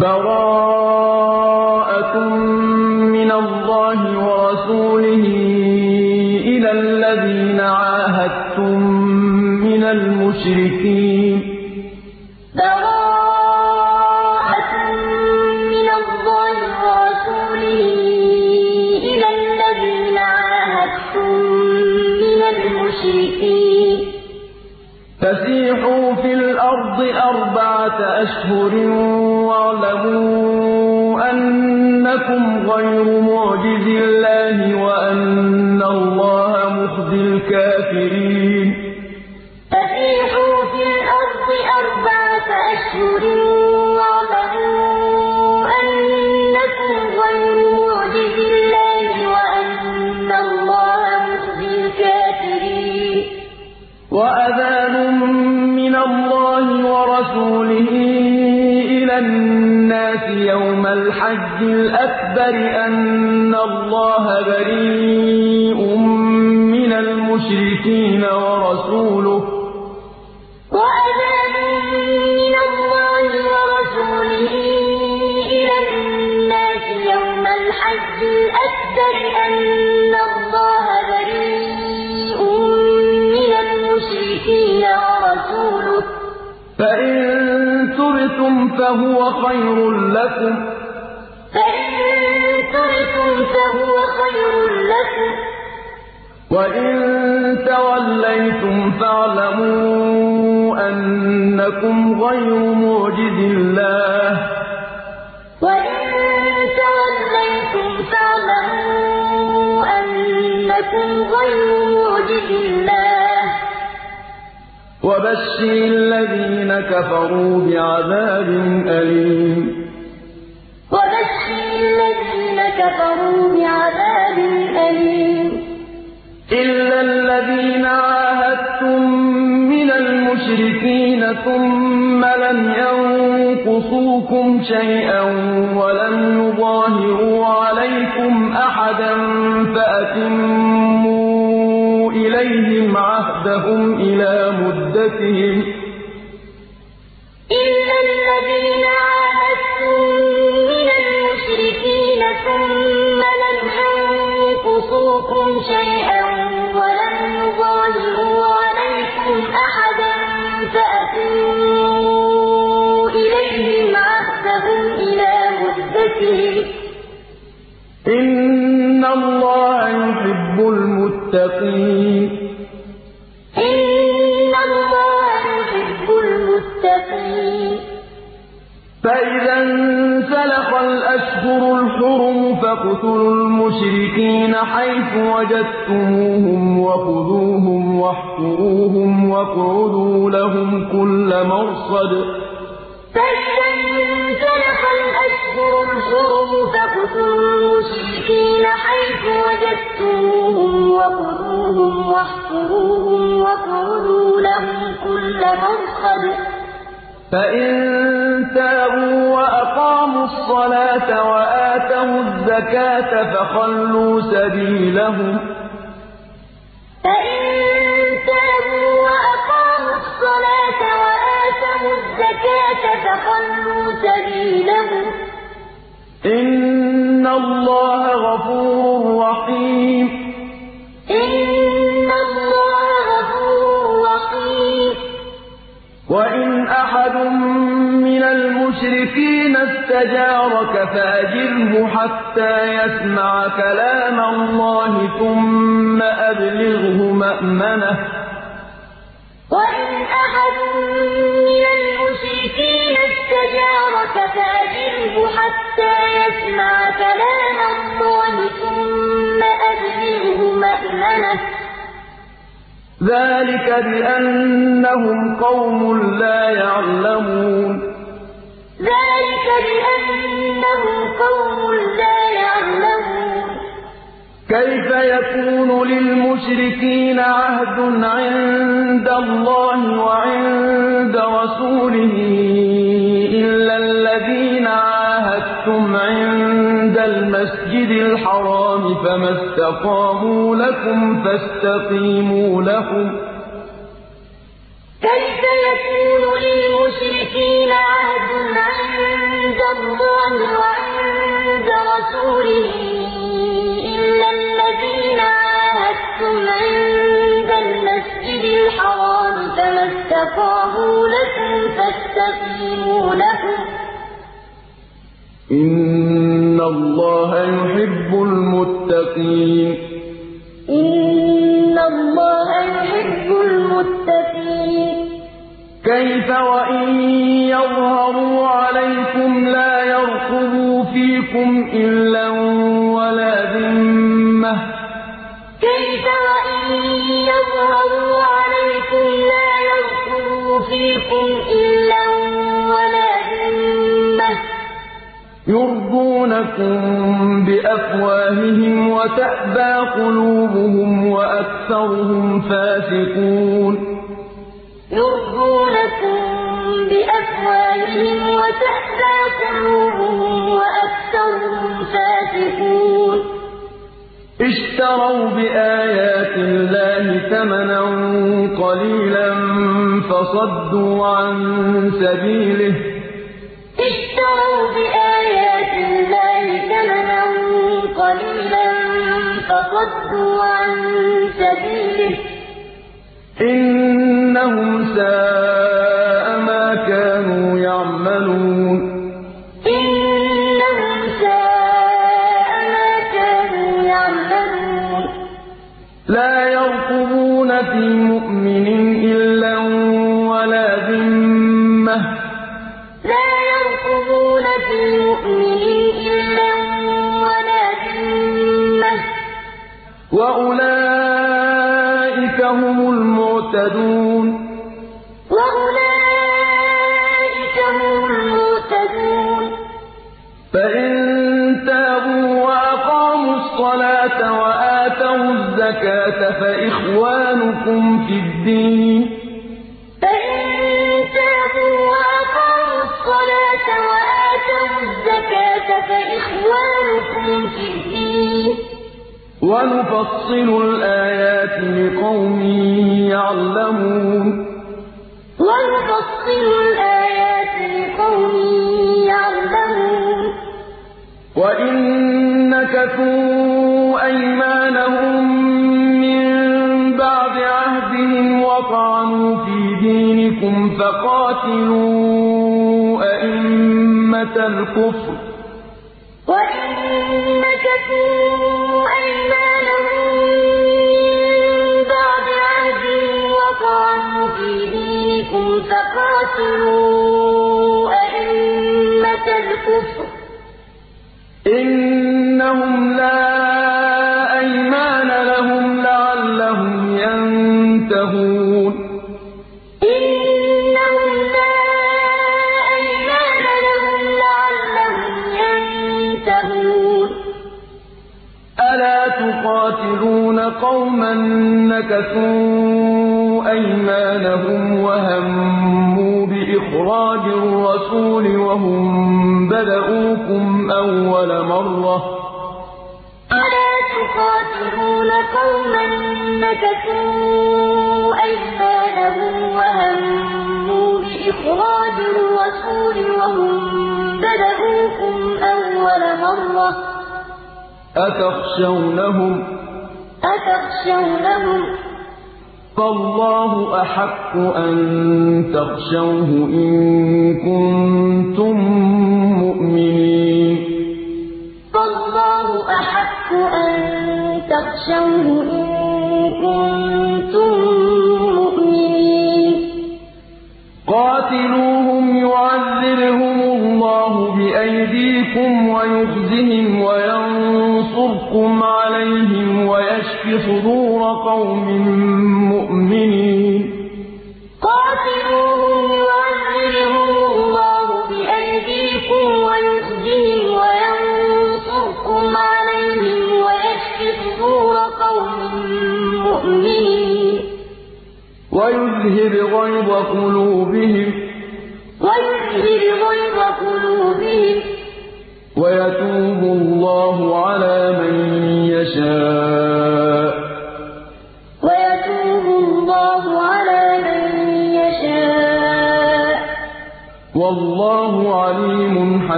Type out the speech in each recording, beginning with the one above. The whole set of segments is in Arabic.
بَرَاءَةٌ مِّنَ اللَّهِ وَرَسُولِهِ إِلَى الَّذِينَ عَاهَدتُّم مِّنَ الْمُشْرِكِينَ. بَرَاءَةٌ مِّنَ اللَّهِ وَرَسُولِهِ إِلَى الَّذِينَ عَاهَدتُّم مِّنَ الْمُشْرِكِينَ. فَسِيحُوا فِي الْأَرْضِ أَرْبَعَةَ أَشْهُرٍ الْكَافِرِينَ. فَسِيحُوا فِي الْأَرْضِ أَرْبَعَةَ أَشْهُرٍ وَاعْلَمُوا أَنَّكُمْ غَيْرُ مُعْجِزِي اللَّهِ وَأَنَّ اللَّهَ مُخْزِي الْكَافِرِينَ. وَأَذَانٌ مِّنَ اللَّهِ وَرَسُولِهِ إِلَى النَّاسِ يَوْمَ الْحَجِّ الْأَكْبَرِ أَنَّ اللَّهَ بَرِيءٌ وَرَسُولُهُ ۚ. وَأَذَانٌ مِّنَ اللَّهِ وَرَسُولِهِ إِلَى النَّاسِ يَوْمَ الْحَجِّ الْأَكْبَرِ أَنَّ اللَّهَ بَرِيءٌ مِّنَ الْمُشْرِكِينَ وَرَسُولُهُ ۚ. فَإِن تُبْتُمْ فَهُوَ خَيْرٌ لَّكُمْ ۖ. فَإِن تُبْتُمْ فَهُوَ خَيْرٌ لَّكُمْ ۖ. وَإِن تَوَلَّيْتُمْ فَاعْلَمُوا أَنَّكُمْ غَيْرُ مُعْجِزِي اللَّهِ ۗ وَإِن تَوَلَّيْتُمْ فَاعْلَمُوا أَنَّكُمْ غَيْرُ مُعْجِزِي اللَّهِ ۗ وَبَشِّرِ الَّذِينَ كَفَرُوا بِعَذَابٍ أَلِيمٍ وَبَشِّرِ الَّذِينَ كَفَرُوا بِعَذَابٍ أَلِيمٍ إِلَّا الَّذِينَ عَاهَدتُّم مِّنَ الْمُشْرِكِينَ ثُمَّ لَمْ يَنقُصُوكُمْ شَيْئًا وَلَمْ يُظَاهِرُوا عَلَيْكُمْ أَحَدًا فَأَتِمُّوا إِلَيْهِمْ عَهْدَهُمْ إِلَىٰ مُدَّتِهِمْ ۖ إِلَّا الَّذِينَ عَاهَدتُّم مِّنَ الْمُشْرِكِينَ ثُمَّ لَمْ يَنقُصُوكُمْ شَيْئًا عَهْدَهُمْ إِلَىٰ مُدَّتِهِمْ ۖ إِنَّ اللَّهَ يُحِبُّ الْمُتَّقِينَ إِنَّ اللَّهَ يُحِبُّ الْمُتَّقِينَ فَإِذَا انسَلَخَ الْأَشْهُرُ الْحُرُمُ فَاقْتُلُوا الْمُشْرِكِينَ حَيْثُ وَجَدتُّمُوهُمْ وَخُذُوهُمْ وَاحْصُرُوهُمْ وَاقْعُدُوا لَهُمْ كُلَّ مَرْصَدٍ فَإِذَا انسَلَخَ الْأَشْهُرُ الْحُرُمُ فَاقْتُلُوا الْمُشْرِكِينَ حَيْثُ وَجَدتُّمُوهُمْ وَخُذُوهُمْ وَاحْصُرُوهُمْ لَهُمْ كُلَّ فَإِن تَابُوا وَأَقَامُوا الصَّلَاةَ وَآتَوُا الزَّكَاةَ فَخَلُّوا سَبِيلَهُمْ ۚ وَآتَوُا الزَّكَاةَ فَخَلُّوا سَبِيلَهُمْ ۚ إِنَّ اللَّهَ غَفُورٌ رَّحِيمٌ. إِنَّ اللَّهَ غَفُورٌ رَّحِيمٌ. وَإِنْ أَحَدٌ مِّنَ الْمُشْرِكِينَ اسْتَجَارَكَ فَأَجِرْهُ حَتَّىٰ يَسْمَعَ كَلَامَ اللَّهِ ثُمَّ أَبْلِغْهُ مَأْمَنَهُ ۚ. وَإِنْ أَحَدٌ مِّنَ الْمُشْرِكِينَ اسْتَجَارَكَ فَأَجِرْهُ حَتَّىٰ يَسْمَعَ كَلَامَ اللَّهِ ثُمَّ أَبْلِغْهُ مَأْمَنَهُ ۚ. ذَٰلِكَ بِأَنَّهُمْ قَوْمٌ لَّا يَعْلَمُونَ. كَيْفَ يَكُونُ لِلْمُشْرِكِينَ عَهْدٌ عِندَ اللَّهِ وَعِندَ رَسُولِهِ إِلَّا الَّذِينَ عَاهَدتُّمْ عِندَ الْمَسْجِدِ الْحَرَامِ فَمَا اسْتَقَامُوا لَكُمْ فَاسْتَقِيمُوا لَهُمْ ۚ كَيْفَ يَكُونُ لِلْمُشْرِكِينَ عَهْدٌ عِندَ اللَّهِ وَعِندَ رَسُولِهِ الَّذِينَ عَاهَدتُّمْ عِندَ الْمَسْجِدِ الْحَرَامِ فَمَا اسْتَقَامُوا لَكُمْ فَاسْتَقِيمُوا لَهُمْ ۚ إِنَّ اللَّهَ يُحِبُّ الْمُتَّقِينَ. إِنَّ اللَّهَ يُحِبُّ الْمُتَّقِينَ. كَيْفَ وَإِن يَظْهَرُوا عَلَيْكُمْ لَا يَرْقُبُوا فِيكُمْ إِلًّا وَلَا ذِمَّةً ۚ يظهروا عليكم لا يرقبوا فيكم إلا ولا ذمة. يُرْضُونَكُم بِأَفْوَاهِهِمْ وَتَأْبَىٰ قُلُوبُهُمْ وَأَكْثَرُهُمْ فَاسِقُونَ. يرضونكم بأفواههم وتأبى قلوبهم وأكثرهم فاسقون. اشتروا بآيات الله ثمنا قليلا فصدوا عن سبيله. اشتروا بآيات الله ثمنا قليلا فصدوا عن سبيله. إنهم ساء في مؤمن إلا ولا ذمة. لا يرقبون في مؤمن إلا ولا ذمة. وأولئك هم المعتدون الزكاة فإخوانكم في الدين فإن تابوا وأقاموا الصلاة وآتوا الزكاة فإخوانكم في الدين ونفصل الآيات لقوم يعلمون ونفصل الآيات لقوم يعلمون وإن نكثوا أيمانهم وطعنوا في دينكم فقاتلوا أئمة الكفر وإن نكثوا أيمانهم من وطعنوا في دينكم فقاتلوا أئمة الكفر. إنهم لا قوما نكثوا أيمانهم وهموا بإخراج الرسول وهم بدؤوكم أول مرة. ألا تقاتلون قوما نكثوا أيمانهم وهموا بإخراج الرسول وهم بدؤوكم أول مرة. أتخشونهم أتخشونهم؟ فالله أحق أن تخشوه إن كنتم مؤمنين. فالله أحق أن تخشوه إن كنتم مؤمنين. قاتلوهم يعذرهم الله بأيديكم ويخزهم وينصركم عليهم ويشف صدور قوم مؤمنين. قاتلوهم الله بأيديكم ويخزهم وينصركم عليهم ويشف صدور قوم مؤمنين. ويذهب غيظ قلوبهم. ويذهب غيظ قلوبهم. ويتوب الله على من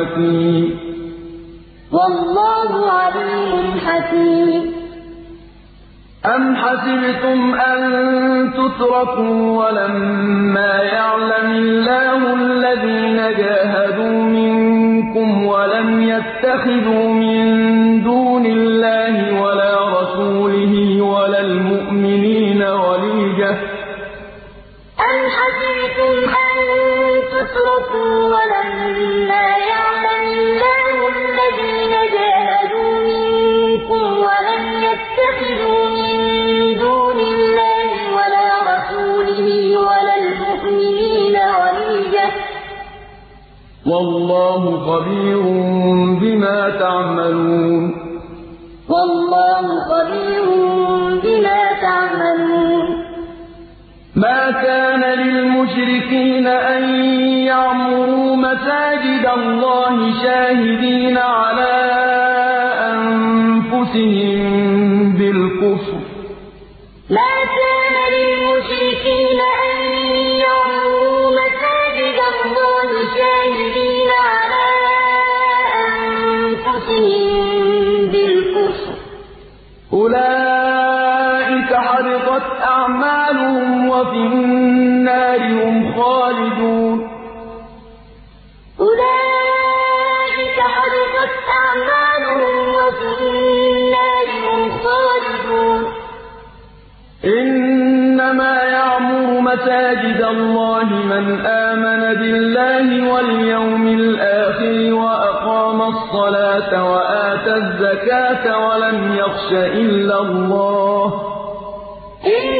حكيم. والله عليم حكيم. أَمْ حَسِبْتُمْ أَن تُتْرَكُوا وَلَمَّا يَعْلَمِ اللَّهُ الَّذِينَ جَاهَدُوا مِنكُمْ وَلَمْ يَتَّخِذُوا مِن دُونِ اللَّهِ وَلَا رَسُولِهِ وَلَا الْمُؤْمِنِينَ وَلِيجَةً ۚ. أَمْ حَسِبْتُمْ أَن تُتْرَكُوا وَلَمَّا وَاللَّهُ خَبِيرٌ بِمَا تَعْمَلُونَ. وَاللَّهُ خَبِيرٌ بِمَا تَعْمَلُونَ. مَا كَانَ لِلْمُشْرِكِينَ أَن يَعْمُرُوا مَسَاجِدَ اللَّهِ شَاهِدِينَ عَلَىٰ وَفِي النَّارِ هُمْ خَالِدُونَ. أُولَٰئِكَ حَبِطَتْ أَعْمَالُهُمْ وَفِي النَّارِ هُمْ خَالِدُونَ. إِنَّمَا يَعْمُرُ مَسَاجِدَ اللَّهِ مَنْ آمَنَ بِاللَّهِ وَالْيَوْمِ الْآخِرِ وَأَقَامَ الصَّلَاةَ وَآتَى الزَّكَاةَ وَلَمْ يَخْشَ إِلَّا اللَّهَ ۖ. يَعْمُرُ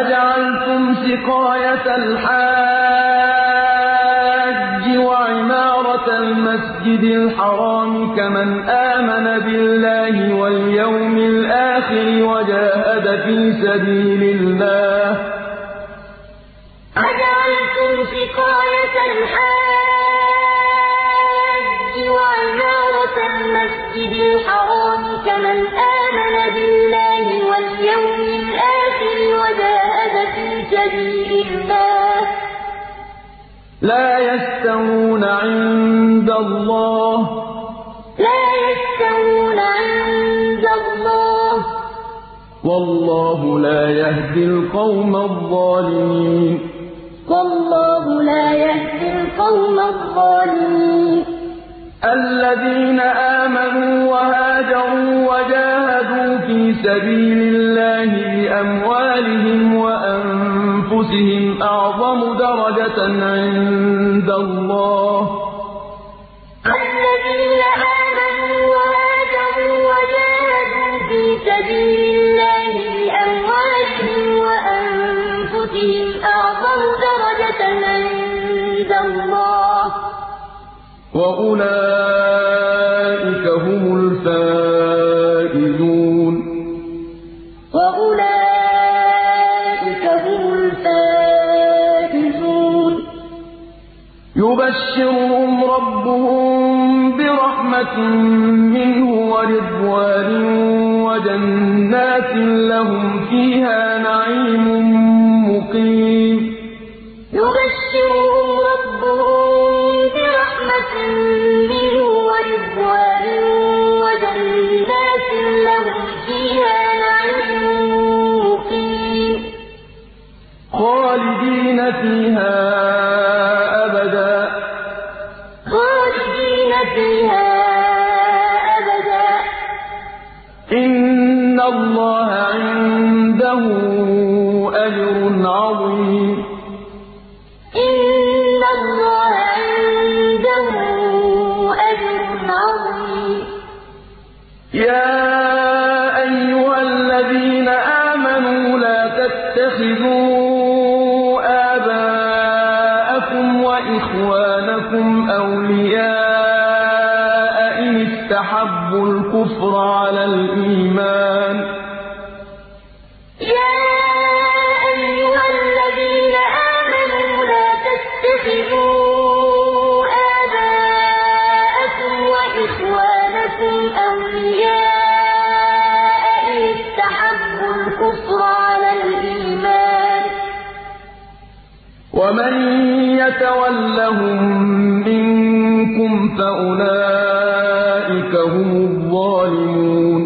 أَجَعَلْتُمْ سِقَايَةَ الْحَاجِّ وَعِمَارَةَ الْمَسْجِدِ الْحَرَامِ كَمَنْ آمَنَ بِاللَّهِ وَالْيَوْمِ الْآخِرِ وَجَاهَدَ فِي سَبِيلِ اللَّهِ ۚ. أَجَعَلْتُمْ سِقَايَةَ الْحَاجِّ لَا يَسْتَوُونَ عِندَ اللَّهِ ۗ. لَا يَسْتَوُونَ عِندَ اللَّهِ ۗ. وَاللَّهُ لَا يَهْدِي الْقَوْمَ الظَّالِمِينَ. وَاللَّهُ لَا يَهْدِي الْقَوْمَ الظَّالِمِينَ. الَّذِينَ آمَنُوا وَهَاجَرُوا وَجَاهَدُوا فِي سَبِيلِ اللَّهِ بِأَمْوَالِهِمْ وَأَنفُسِهِمْ أَعْظَمُ دَرَجَةً عِندَ اللَّهِ ۚ. الَّذِينَ آمَنُوا وَهَاجَرُوا وَجَاهَدُوا فِي سَبِيلِ اللَّهِ بِأَمْوَالِهِمْ وَأَنفُسِهِمْ أَعْظَمُ دَرَجَةً عِندَ اللَّهِ ۚ. وَأُولَٰئِكَ يُبَشِّرُهُمْ رَبُّهُم بِرَحْمَةٍ مِّنْهُ وَرِضْوَانٍ وَجَنَّاتٍ لَّهُمْ فِيهَا نَعِيمٌ مُّقِيمٌ. يُبَشِّرُهُمْ رَبُّهُم بِرَحْمَةٍ مِّنْهُ وَرِضْوَانٍ وَجَنَّاتٍ لَّهُمْ فِيهَا نَعِيمٌ مُّقِيمٌ. خَالِدِينَ فِيهَا فِيهَا أَبَدًا ۖ. إِنَّ اللَّهَ عِندَهُ أَجْرٌ عَظِيمٌ. إِنَّ اللَّهَ عِندَهُ أَجْرٌ عَظِيمٌ. يَا فأولئك هم الظالمون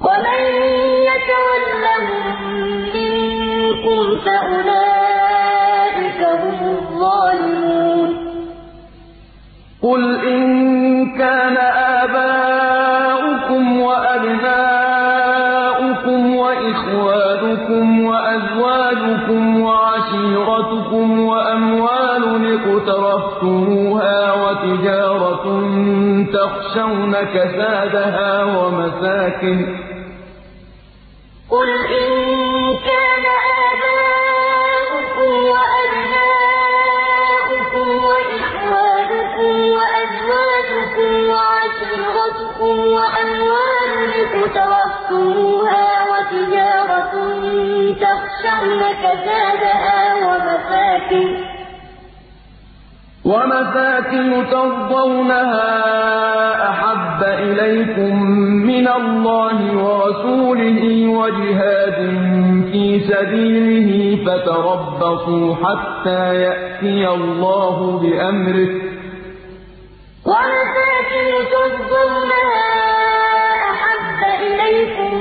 ومن يتولهم منكم فأولئك هم الظالمون قل إن كان آباؤكم وأبناؤكم وإخوانكم وأزواجكم وعشيرتكم وأموال اقترفتموها وتجارة تخشون كسادها ومساكن قل إن كان آباؤكم وأبناؤكم وإخوانكم وأزواجكم وعشيرتكم وأموال اقترفتموها وتجارة تخشون كسادها ومساكن ومساكن ترضونها أحب إليكم من الله ورسوله وجهاد في سبيله فتربصوا حتى يأتي الله بأمره. ومساكن ترضونها أحب إليكم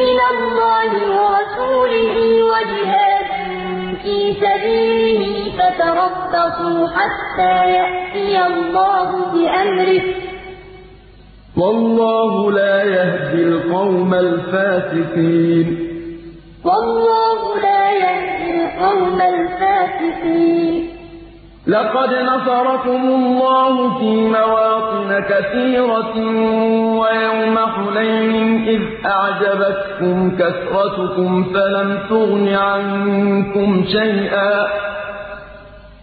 من الله ورسوله وجهاد في سبيله فتربصوا حتى يأتي الله بأمره. والله لا يهدي القوم الفاسقين. والله لا يهدي القوم الفاسقين. لقد نصركم الله في مواطن كثيرة ويوم حنين إذ أعجبتكم كثرتكم فلم تغن عنكم شيئا.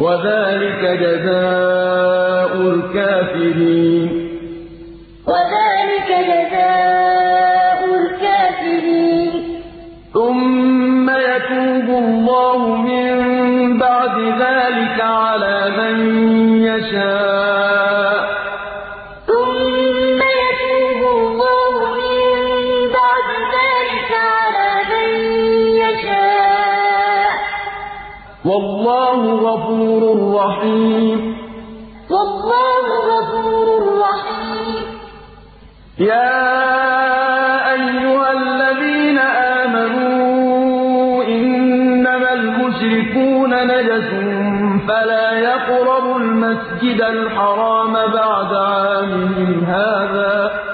وذلك جزاء الكافرين. وذلك جزاء الكافرين. ثم يتوب الله من بعد ذلك على من يشاء. والله غفور رحيم. والله غفور رحيم. يا أيها الذين آمنوا إنما المشركون نجس فلا يقربوا المسجد الحرام بعد عامهم هذا.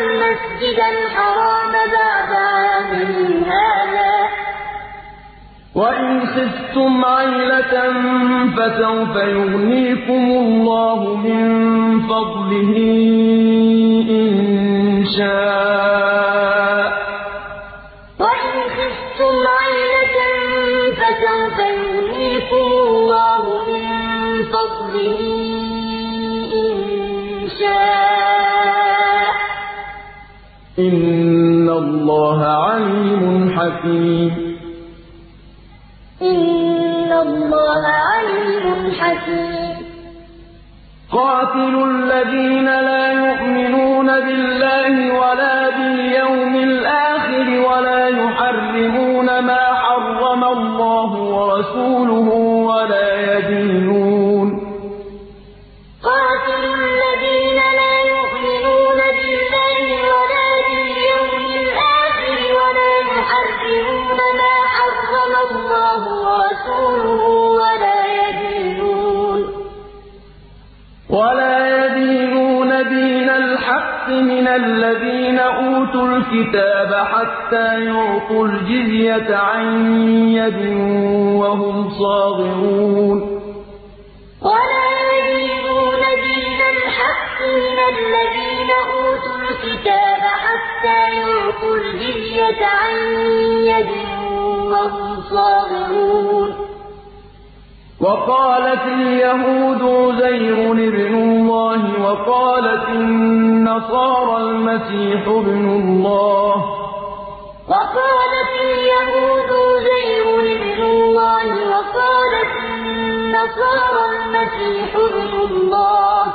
المسجد الحرام بعد عامهم هذا. وإن خفتم عيلة فسوف يغنيكم الله من فضله إن شاء. وإن خفتم عيلة فسوف يغنيكم الله من فضله إِنَّ اللَّهَ عَلِيمٌ حَكِيمٌ إِنَّ اللَّهَ عَلِيمٌ حَكِيمٌ قَاتِلُوا الَّذِينَ لَا يُؤْمِنُونَ بِاللَّهِ وَلَا بِالْيَوْمِ الْآخِرِ وَلَا يُحَرِّمُونَ مَا حَرَّمَ اللَّهُ وَرَسُولُهُ الْحَقِّ مِنَ الَّذِينَ أُوتُوا الْكِتَابَ حَتَّىٰ يُعْطُوا الْجِزْيَةَ عَن يَدٍ وَهُمْ صَاغِرُونَ. وَلَا يَدِينُونَ دِينَ الْحَقِّ مِنَ الَّذِينَ أُوتُوا الْكِتَابَ حَتَّىٰ يُعْطُوا الْجِزْيَةَ عَن يَدٍ وَهُمْ صَاغِرُونَ. وَقَالَتِ الْيَهُودُ عُزَيْرٌ ابْنُ اللَّهِ وَقَالَتِ النَّصَارَى الْمَسِيحُ ابْنُ اللَّهِ ۖ. وَقَالَتِ الْيَهُودُ عُزَيْرٌ ابْنُ اللَّهِ وَقَالَتِ النَّصَارَى الْمَسِيحُ ابْنُ اللَّهِ ۖ.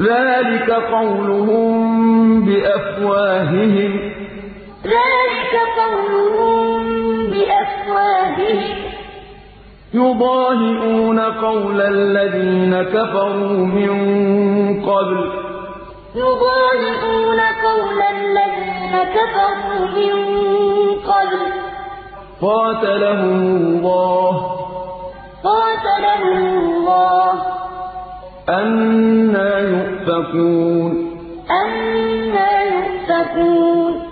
ذَٰلِكَ قَوْلُهُم بِأَفْوَاهِهِمْ ۖ. ذَٰلِكَ قَوْلُهُم بِأَفْوَاهِهِمْ ۖ. يُضَاهِئُونَ قَوْلَ الَّذِينَ كَفَرُوا مِن قَبْلُ ۚ. يُضَاهِئُونَ قَوْلَ الَّذِينَ كَفَرُوا مِن قَبْلُ ۚ. قَاتَلَهُمُ اللَّهُ ۖ. قَاتَلَهُمُ اللَّهُ ۖ. أَنَّىٰ يُؤْفَكُونَ. أَنَّىٰ يُؤْفَكُونَ.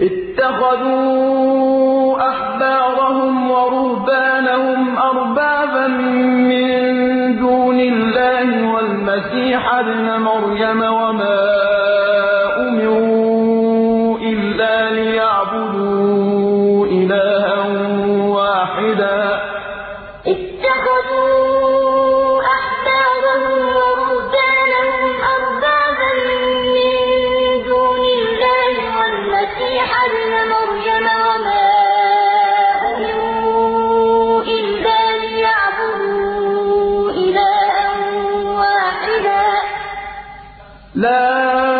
اتَّخَذُوا أَحْبَارَهُمْ وَرُهْبَانَهُمْ أَرْبَابًا مِّن دُونِ اللَّهِ وَالْمَسِيحَ ابْنَ مَرْيَمَ وَمَا لَّا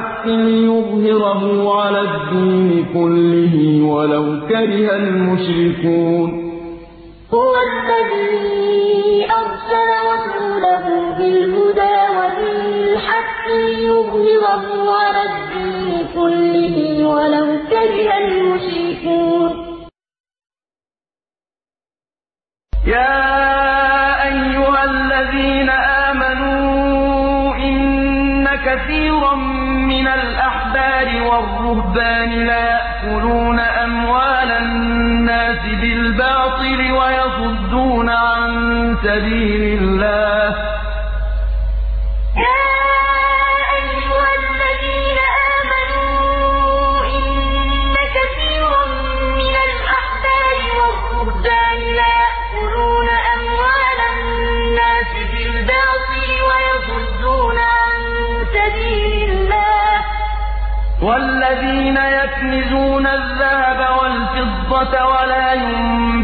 الْحَقِّ لِيُظْهِرَهُ عَلَى الدِّينِ كُلِّهِ وَلَوْ كَرِهَ الْمُشْرِكُونَ. هُوَ الَّذِي أَرْسَلَ رَسُولَهُ بِالْهُدَىٰ وَدِينِ الْحَقِّ لِيُظْهِرَهُ عَلَى الدِّينِ كُلِّهِ وَلَوْ كَرِهَ الْمُشْرِكُونَ سَبِيلِ اللَّهِ ۗ. يَا أَيُّهَا الَّذِينَ آمَنُوا إِنَّ كَثِيرًا مِّنَ الْأَحْبَارِ وَالرُّهْبَانِ لَيَأْكُلُونَ أَمْوَالَ النَّاسِ بِالْبَاطِلِ وَيَصُدُّونَ عَن سَبِيلِ اللَّهِ ۗ. وَالَّذِينَ يَكْنِزُونَ الذَّهَبَ وَالْفِضَّةَ الْفِضَّةَ وَلَا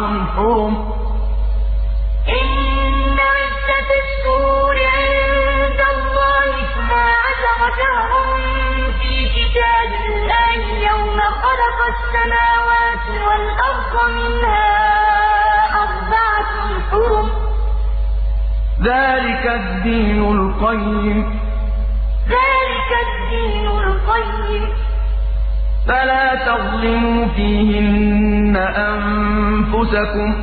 أَرْبَعَةٌ حُرُمٌ ۚ إِنَّ عِدَّةَ الشُّهُورِ عِندَ اللَّهِ اثْنَا عَشَرَ شَهْرًا فِي كِتَابِ اللَّهِ يَوْمَ خَلَقَ السَّمَاوَاتِ وَالْأَرْضَ ۖ مِنْهَا أَرْبَعَةٌ حُرُمٌ ۚ. ذَٰلِكَ الدِّينُ الْقَيِّمُ ۚ. ذَٰلِكَ الدِّينُ الْقَيِّمُ ۚ. فَلَا تَظْلِمُوا فِيهِنَّ أَنفُسَكُمْ ۚ.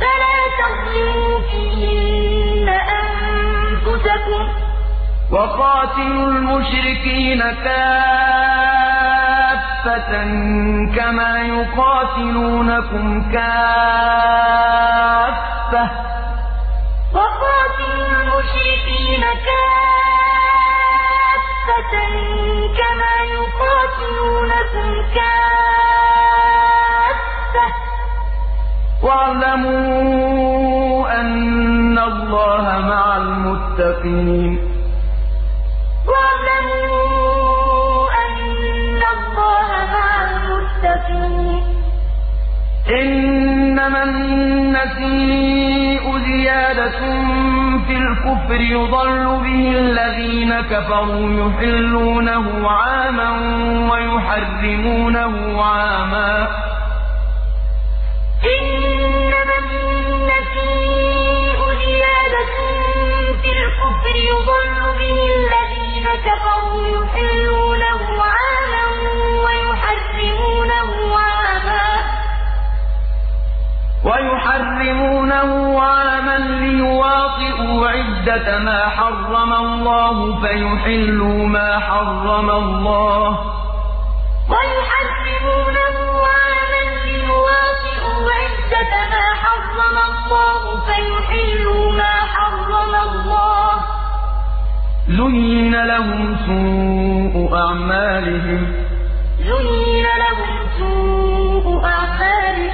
فَلَا تَظْلِمُوا فِيهِنَّ أَنفُسَكُمْ ۚ. وَقَاتِلُوا الْمُشْرِكِينَ كَافَّةً كَمَا يُقَاتِلُونَكُمْ كَافَّةً ۚ. وَقَاتِلُوا الْمُشْرِكِينَ كَافَّةً يُقَاتِلُونَكُمْ كَافَّةً ۚ وَاعْلَمُوا أَنَّ اللَّهَ مَعَ الْمُتَّقِينَ. وَاعْلَمُوا أَنَّ اللَّهَ مَعَ الْمُتَّقِينَ. إِنَّمَا النَّسِيءُ زِيَادَةٌ فِي الْكُفْرِ يُضَلُّ بِهِ الَّذِينَ كَفَرُوا يُحِلُّونَهُ عَامًا وَيُحَرِّمُونَهُ عَامًا ۚ. إِنَّمَا يُضَلُّ بِهِ الَّذِينَ كَفَرُوا يُحِلُّونَهُ وَيُحَرِّمُونَهُ عَامًا لِّيُوَاطِئُوا عِدَّةَ مَا حَرَّمَ اللَّهُ فَيُحِلُّوا مَا حَرَّمَ اللَّهُ ۚ. وَيُحَرِّمُونَهُ عَامًا لِّيُوَاطِئُوا عِدَّةَ مَا حَرَّمَ اللَّهُ فَيُحِلُّوا مَا حَرَّمَ اللَّهُ ۚ. زُيِّنَ لَهُمْ سُوءُ أَعْمَالِهِمْ ۗ. زُيِّنَ لَهُمْ سُوءُ أَعْمَالِهِمْ ۗ.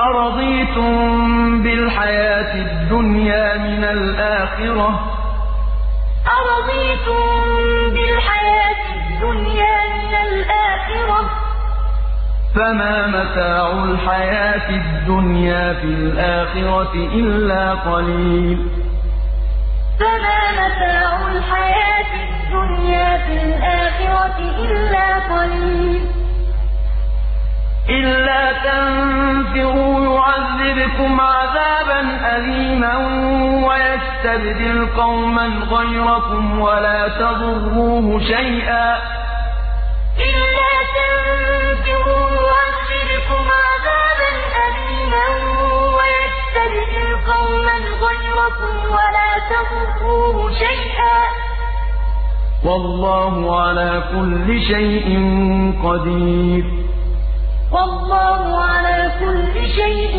أَرَضِيتُم بِالْحَيَاةِ الدُّنْيَا مِنَ الْآخِرَةِ ۚ؟ أَرَضِيتُم بِالْحَيَاةِ الدُّنْيَا مِنَ الْآخِرَةِ ۚ؟ فَمَا مَتَاعُ الْحَيَاةِ الدُّنْيَا فِي الْآخِرَةِ إِلَّا قَلِيلٌ. فَمَا مَتَاعُ الْحَيَاةِ الدُّنْيَا فِي الْآخِرَةِ إِلَّا قَلِيلٌ. إِلَّا تَنفِرُوا يُعَذِّبْكُمْ عَذَابًا أَلِيمًا وَيَسْتَبْدِلْ قَوْمًا غَيْرَكُمْ وَلَا تَضُرُّوهُ شَيْئًا ۗ. إِلَّا تَنفِرُوا يُعَذِّبْكُمْ عَذَابًا أَلِيمًا وَيَسْتَبْدِلْ قَوْمًا غَيْرَكُمْ وَلَا تَضُرُّوهُ شَيْئًا ۗ. والله على كل شيء قدير. والله على كل شيء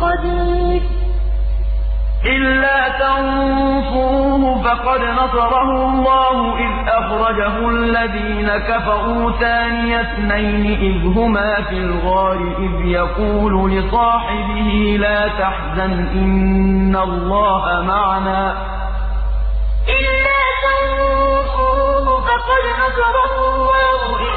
قدير. إلا تنصروه فقد نصره الله إذ أخرجه الذين كفروا ثاني اثنين إذ هما في الغار إذ يقول لصاحبه لا تحزن إن الله معنا. إلا تنصروه فقد نصره الله إذ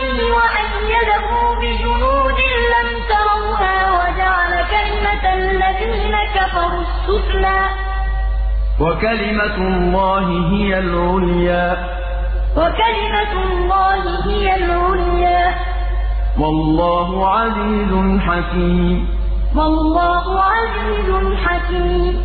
عليه وأيده بجنود لم تروها وجعل كلمة الذين كفروا السفلى. وكلمة الله هي العليا. وكلمة الله هي العليا. والله عزيز حكيم. والله عزيز حكيم.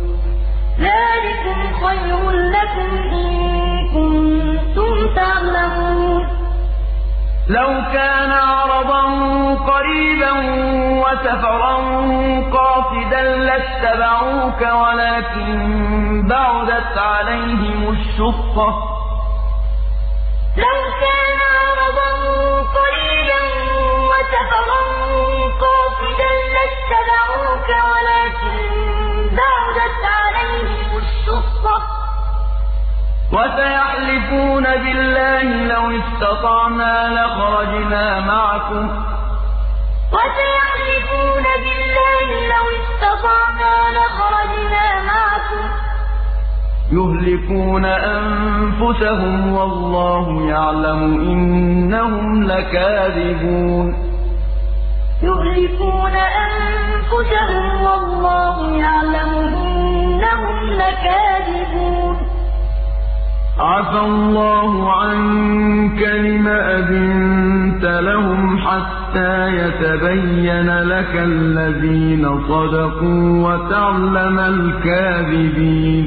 ذلكم خير لكم إن كنتم تعلمون. لو كان عرضا قريبا وسفرا قاصدا لاتبعوك ولكن بعدت عليهم الشقة. لو كان عرضا قريبا وسفرا قاصدا لاتبعوك ولكن وسيحلفون بالله لو استطعنا لخرجنا معكم. يهلكون أنفسهم والله يعلم إنهم لكاذبون. يهلكون أنفسهم والله يعلم إنهم لكاذبون. عفى الله عنك لم أذنت لهم حتى يتبين لك الذين صدقوا وتعلم الكاذبين.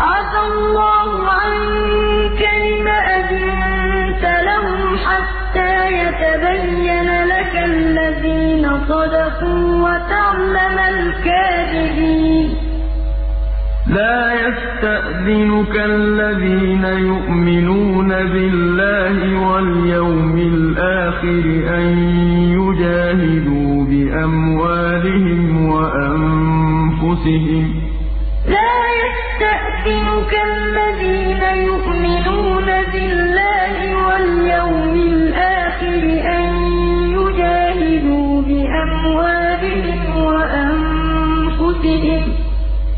عفى الله عنك لم أذنت لهم حتى يتبين لك الذين صدقوا وتعلم الكاذبين. لا يستأذنك الذين يؤمنون بالله واليوم الآخر أن يجاهدوا بأموالهم وأنفسهم. لا يستأذنك الذين يؤمنون بالله واليوم الآخر أن يجاهدوا بأموالهم وأنفسهم.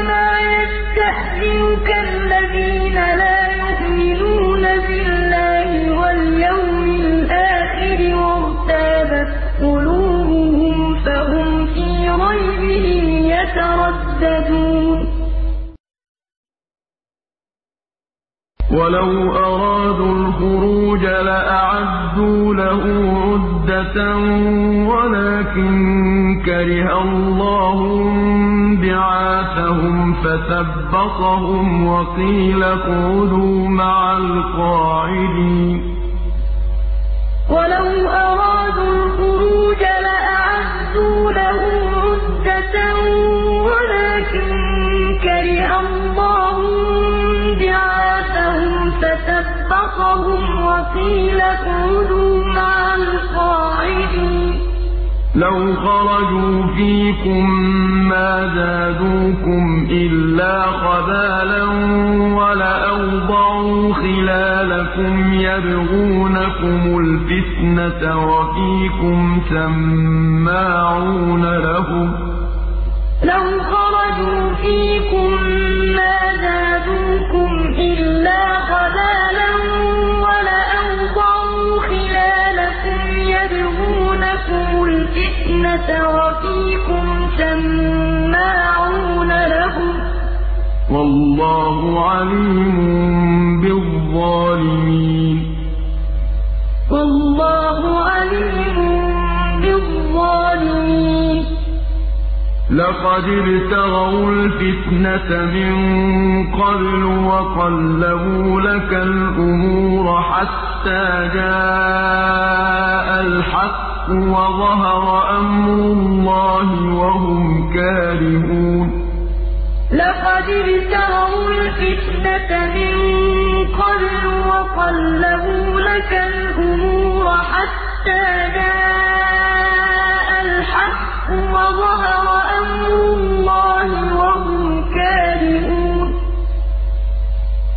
إنما يستأذنك الذين لا يؤمنون بالله واليوم الآخر وارتابت قلوبهم فهم في ريبهم يترددون. ولو أرادوا الخروج لأعدوا له مَّوْدَةً وَلَٰكِن كَرِهَ اللَّهُ انبِعَاثَهُمْ فَثَبَّطَهُمْ وَقِيلَ اقْعُدُوا مَعَ الْقَاعِدِينَ. وَلَوْ أَرَادُوا الْخُرُوجَ لَأَعَدُّوا لَهُ عُدَّةً وَلَٰكِن كَرِهَ اللَّهُ وَقِيلَ اقْعُدُوا مَعَ الْقَاعِدِينَ. لَوْ خَرَجُوا فِيكُم مَّا زَادُوكُمْ إِلَّا خَبَالًا وَلَأَوْضَعُوا خِلَالَكُمْ يَبْغُونَكُمُ الْفِتْنَةَ وَفِيكُمْ سَمَّاعُونَ لَهُمْ ۗ. لَوْ خَرَجُوا فِيكُم مَّا زَادُوكُمْ إِلَّا خَبَالًا وَلَأَوْضَعُوا خِلَالَكُمْ يَبْغُونَكُمُ الْفِتْنَةَ وَفِيكُمْ سَمَّاعُونَ لَهُمْ ۗ وَاللَّهُ عَلِيمٌ بِالظَّالِمِينَ. لَقَدِ ابْتَغَوُا الْفِتْنَةَ مِن قَبْلُ وَقَلَّبُوا لَكَ الْأُمُورَ حَتَّىٰ جَاءَ الْحَقُّ وَظَهَرَ أَمْرُ اللَّهِ وَهُمْ كَارِهُونَ. لَقَدِ ابْتَغَوُا الْفِتْنَةَ مِن قَبْلُ وَقَلَّبُوا لَكَ الْأُمُورَ حَتَّىٰ جَاءَ الْحَقُّ وَظَهَرَ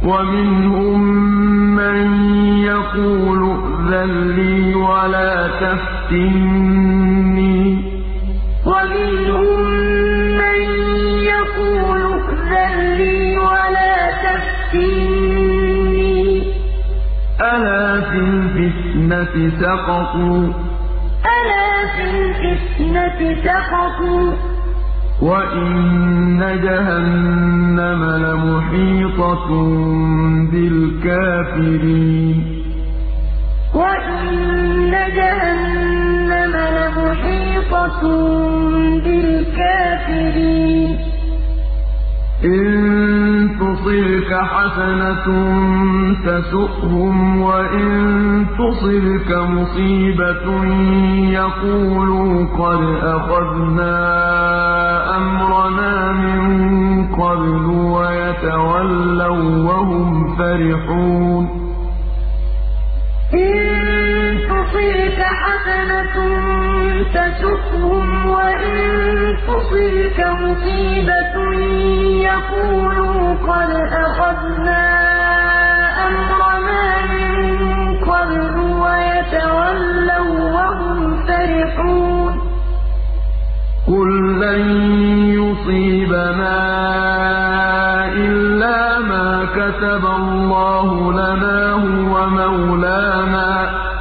وَمِنْهُم مَّن يَقُولُ ائْذَن لِّي وَلَا تَفْتِنِّي ۚ. وَمِنْهُم مَّن يَقُولُ ائْذَن لِّي وَلَا تَفْتِنِّي ۚ. أَلَا فِي الْفِتْنَةِ سَقَطُوا؟ وَإِنَّ جَهَنَّمَ لَمُحِيطَةٌ بِالْكَافِرِينَ وَإِنَّ جَهَنَّمَ لَمُحِيطَةٌ بِالْكَافِرِينَ إِن تُصِبْكَ حَسَنَةٌ تَسُؤْهُمْ وَإِن تُصِبْكَ مُصِيبَةٌ يَقُولُوا قَدْ أَخَذْنَا أَمْرَنَا مِن قَبْلُ وَيَتَوَلَّوا وَّهُمْ فَرِحُونَ. تُصِبْكَ حَسَنَةٌ تَسُؤْهُمْ وَإِن تُصِبْكَ مُصِيبَةٌ يَقُولُوا قَدْ أَخَذْنَا أَمْرَنَا مِن قَبْلُ وَيَتَوَلَّوا وَّهُمْ فَرِحُونَ. قُل لَّن يُصِيبَنَا إِلَّا مَا كَتَبَ اللَّهُ لَنَا هُوَ مَوْلَانَا ۚ.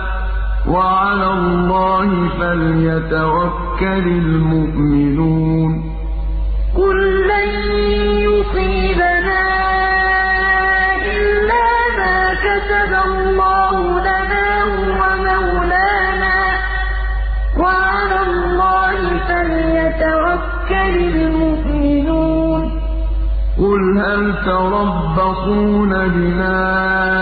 وَعَلَى اللَّهِ فَلْيَتَوَكَّلِ الْمُؤْمِنُونَ. قُل لَّن يُصِيبَنَا إِلَّا مَا كَتَبَ اللَّهُ لَنَا هُوَ مَوْلَانَا ۚ. وَعَلَى اللَّهِ فَلْيَتَوَكَّلِ الْمُؤْمِنُونَ. قُلْ هَلْ تَرَبَّصُونَ بِنَا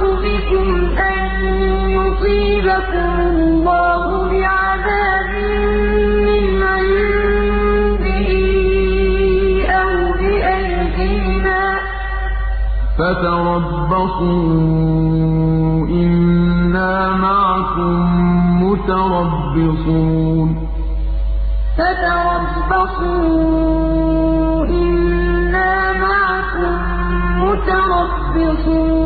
بِكُمْ أَن يُصِيبَكُمُ اللَّهُ بِعَذَابٍ مِّنْ عِندِهِ أَوْ بِأَيْدِينَا ۖ فَتَرَبَّصُوا إِنَّا مَعَكُم مُّتَرَبِّصُونَ. فَتَرَبَّصُوا إِنَّا مَعَكُم مُّتَرَبِّصُونَ.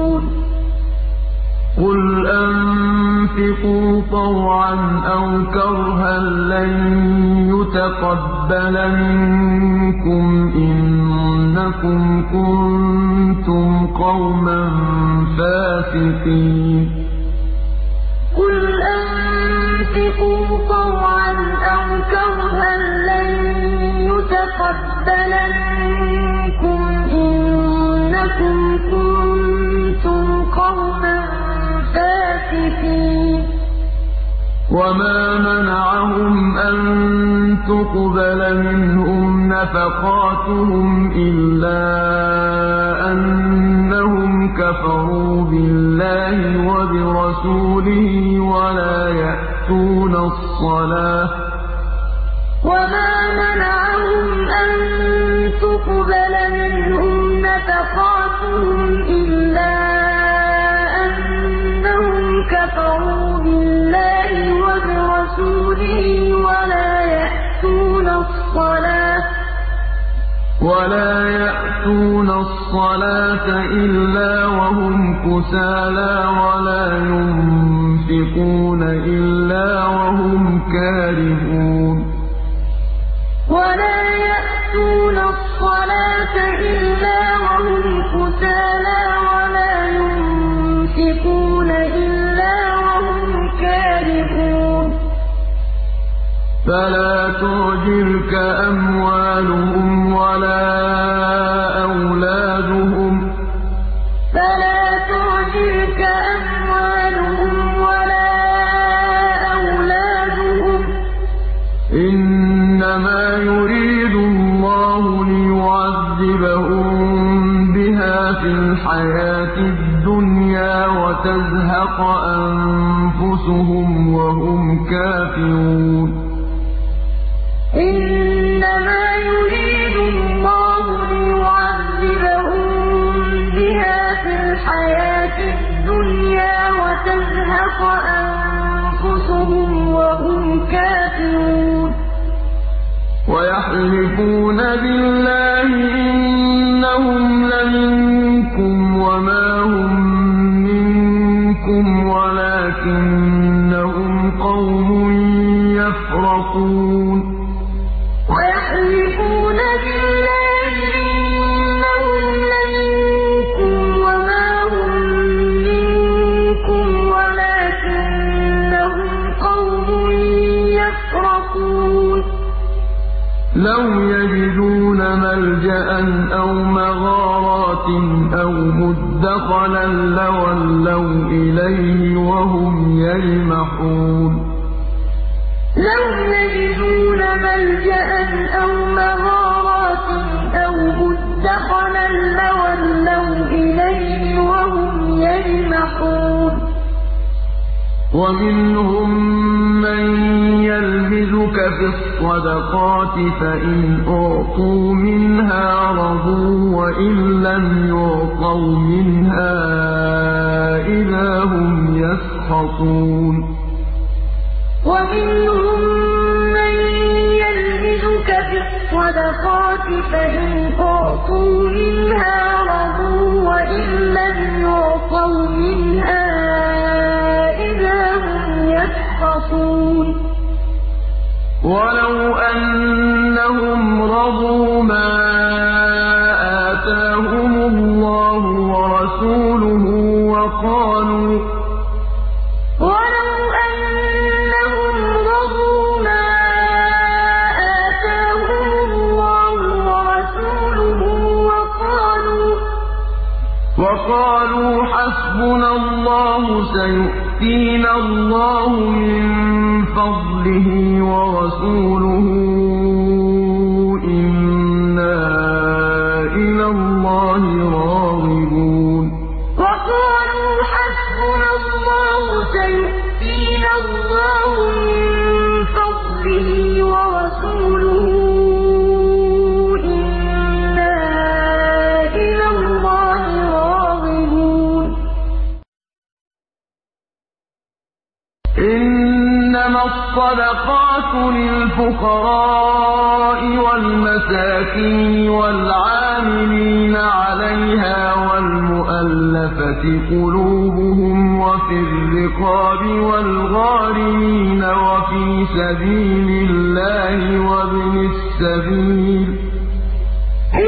قُلْ أَنفِقُوا طَوْعًا أَوْ كَرْهًا لَّن يُتَقَبَّلَ مِنكُمْ ۖ إِنَّكُمْ كُنتُمْ قَوْمًا فَاسِقِينَ قُلْ أَنفِقُوا طَوْعًا أَوْ كَرْهًا لَّن يُتَقَبَّلَ مِنكُمْ ۖ إِنَّكُمْ كُنتُمْ قَوْمًا فَاسِقِينَ وَمَا مَنَعَهُمْ أَن تُقْبَلَ مِنْهُمْ نَفَقَاتُهُمْ إِلَّا أَنَّهُمْ كَفَرُوا بِاللَّهِ وَبِرَسُولِهِ وَلَا يَأْتُونَ الصَّلَاةَ الصَّلَاةَ إِلَّا وَهُمْ كُسَالَىٰ وَلَا يُنفِقُونَ إِلَّا وَهُمْ كَارِهُونَ. وَلَا يَأْتُونَ الصَّلَاةَ إِلَّا وَهُمْ كُسَالَىٰ فَلَا تُعْجِبْكَ أَمْوَالُهُمْ وَلَا أَوْلَادُهُمْ ۚ. إِنَّمَا يُرِيدُ اللَّهُ لِيُعَذِّبَهُم بِهَا فِي الْحَيَاةِ الدُّنْيَا وَتَزْهَقَ أَنفُسُهُمْ وَهُمْ كَافِرُونَ. وَتَزْهَقَ أَنفُسُهُمْ وَهُمْ كَافِرُونَ وَيَحْلِفُونَ بِاللَّهِ إِنَّهُمْ لَمِنكُمْ وَمَا هُم مِّنكُمْ وَلَٰكِنَّهُمْ قَوْمٌ يَفْرَقُونَ لَوْ يَجِدُونَ مَلْجَأً أَوْ مَغَارَاتٍ أَوْ مُدَّخَلًا لَّوَلَّوْا إِلَيْهِ وَهُمْ يَجْمَحُونَ. لَوْ يَجِدُونَ مَلْجَأً أَوْ مَغَارَاتٍ أَوْ مُدَّخَلًا لَّوَلَّوْا إِلَيْهِ وَهُمْ يَجْمَحُونَ. وَمِنْهُم مَّن يَلْمِزُكَ فِي الصَّدَقَاتِ فَإِنْ أُعْطُوا مِنْهَا رَضُوا وَإِن لَّمْ يُعْطَوْا مِنْهَا إِذَا هُمْ يَسْخَطُونَ. وَمِنْهُم مَّن يَلْمِزُكَ فِي الصَّدَقَاتِ فَإِنْ أُعْطُوا مِنْهَا رَضُوا وَإِن لَّمْ يُعْطَوْا مِنْهَا وَلَوْ أَنَّهُمْ رَضُوا مَا آتَاهُمُ اللَّهُ وَرَسُولُهُ وَقَالُوا وَقَالُوا حَسْبُنَا اللَّهُ سَيُؤْتِينَا اللَّهُ مِن وَرَسُولُهُ الصَّدَقَاتُ لِلْفُقَرَاءِ وَالْمَسَاكِينِ وَالْعَامِلِينَ عَلَيْهَا وَالْمُؤَلَّفَةِ قُلُوبُهُمْ وَفِي الرِّقَابِ وَالْغَارِمِينَ وَفِي سَبِيلِ اللَّهِ وَابْنِ السَّبِيلِ ۖ.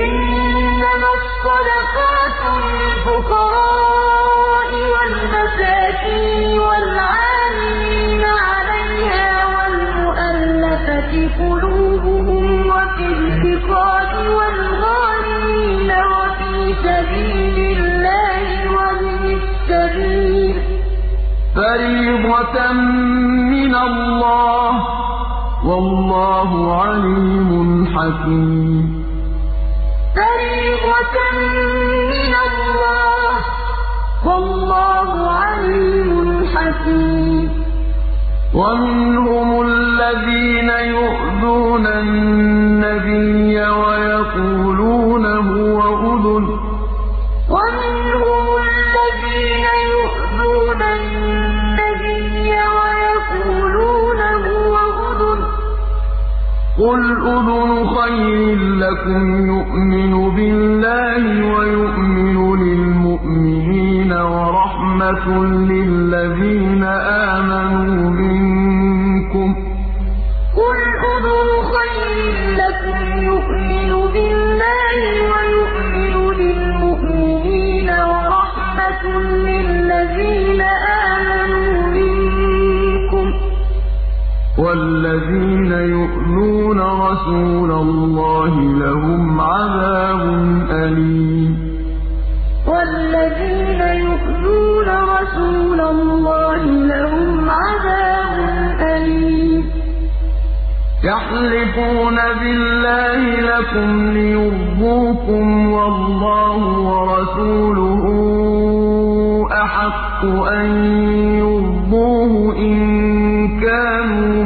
إِنَّمَا الصَّدَقَاتُ لِلْفُقَرَاءِ فَرِيضَةً مِّنَ اللَّهِ ۗ وَاللَّهُ عَلِيمٌ حَكِيمٌ فَرِيضَةً مِّنَ اللَّهِ ۗ وَاللَّهُ عَلِيمٌ حَكِيمٌ وَمِنْهُمُ الَّذِينَ يُؤْذُونَ النَّبِيَّ وَيَقُولُونَ هُوَ قُلْ أُذُنُ خَيْرٍ لَّكُمْ يُؤْمِنُ بِاللَّهِ وَيُؤْمِنُ لِلْمُؤْمِنِينَ وَرَحْمَةٌ يَحْلِفُونَ بِاللَّهِ لَكُمْ لِيُرْضُوكُمْ وَاللَّهُ وَرَسُولُهُ أَحَقُّ أَن يُرْضُوهُ إِن كَانُوا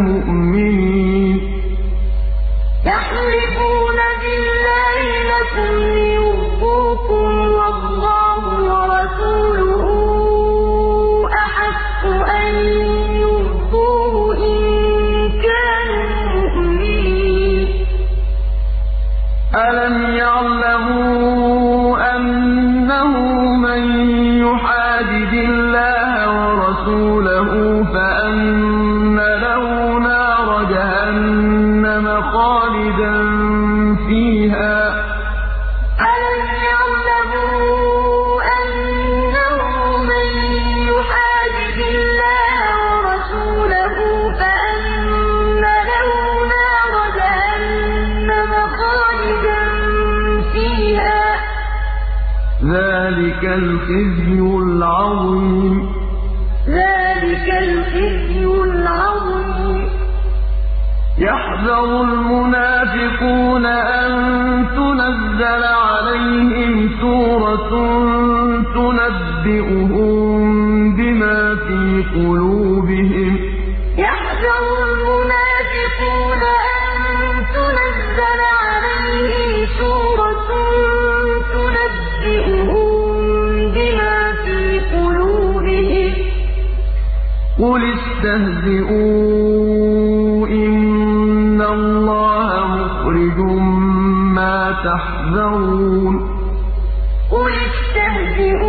اسْتَهْزِئُوا إِنَّ اللَّهَ مُخْرِجٌ مَّا تَحْذَرُونَ. قُلِ اسْتَهْزِئُوا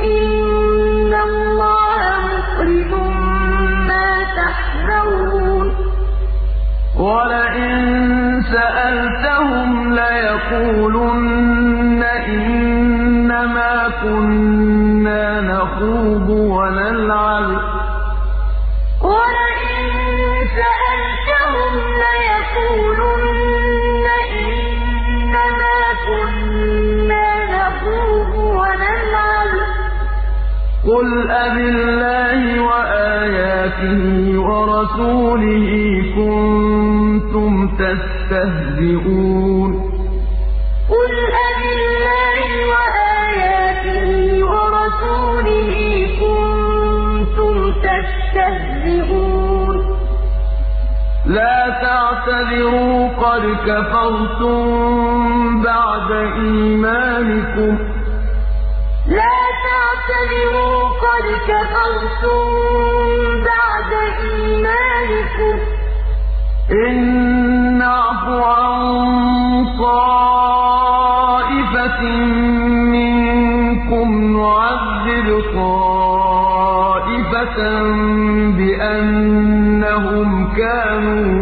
إِنَّ اللَّهَ مُخْرِجٌ مَّا تَحْذَرُونَ. وَلَئِن سَأَلْتَهُمْ لَيَقُولُنَّ قُلْ أَبِاللَّهِ وَآيَاتِهِ وَرَسُولِهِ كُنتُمْ تَسْتَهْزِئُونَ. قُلْ أَبِاللَّهِ وَآيَاتِهِ وَرَسُولِهِ كُنتُمْ تَسْتَهْزِئُونَ. لَا تَعْتَذِرُوا قَدْ كَفَرْتُم بَعْدَ إِيمَانِكُمْ ۚ. لَا تَعْتَذِرُوا قَدْ كَفَرْتُم بَعْدَ إِيمَانِكُمْ ۚ. إِن نَّعْفُ عَن طَائِفَةٍ مِّنكُمْ نُعَذِّبْ طَائِفَةً بِأَنَّهُمْ كَانُوا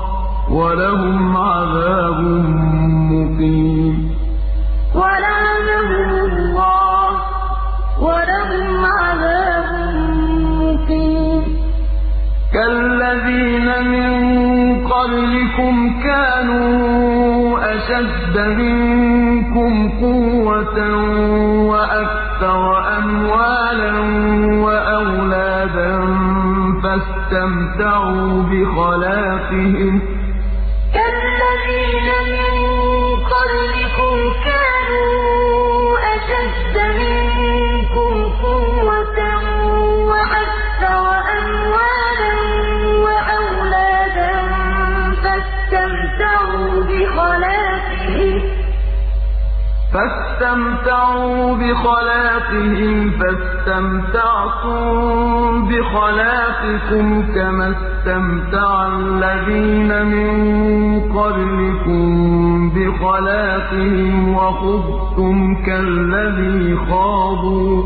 وَلَهُمْ عَذَابٌ مُّقِيمٌ. وَلَعَنَهُمُ اللَّهُ ۖ وَلَهُمْ عَذَابٌ مُّقِيمٌ. كَالَّذِينَ مِن قَبْلِكُمْ كَانُوا أَشَدَّ مِنكُمْ قُوَّةً وَأَكْثَرَ أَمْوَالًا وَأَوْلَادًا فَاسْتَمْتَعُوا بِخَلَاقِهِمْ ۖ فَاسْتَمْتَعُوا بِخَلَاقِهِمْ فَاسْتَمْتَعْتُم بِخَلَاقِكُمْ كَمَا اسْتَمْتَعَ الَّذِينَ مِن قَبْلِكُم بِخَلَاقِهِمْ وَخُضْتُمْ كَالَّذِي خَاضُوا ۚ.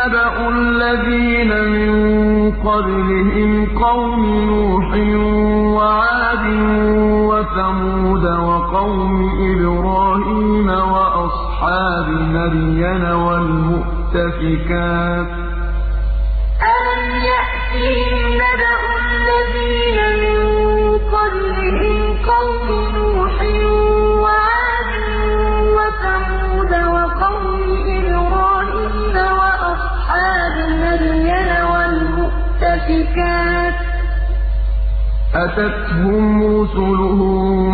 نَبَأُ الَّذِينَ مِن قَبْلِهِمْ قَوْمِ نُوحٍ وَعَادٍ وَثَمُودَ وَقَوْمِ إِبْرَاهِيمَ وَأَصْحَابِ مَدْيَنَ وَالْمُؤْتَفِكَاتِ ۚ. أَتَتْهُمْ رُسُلُهُم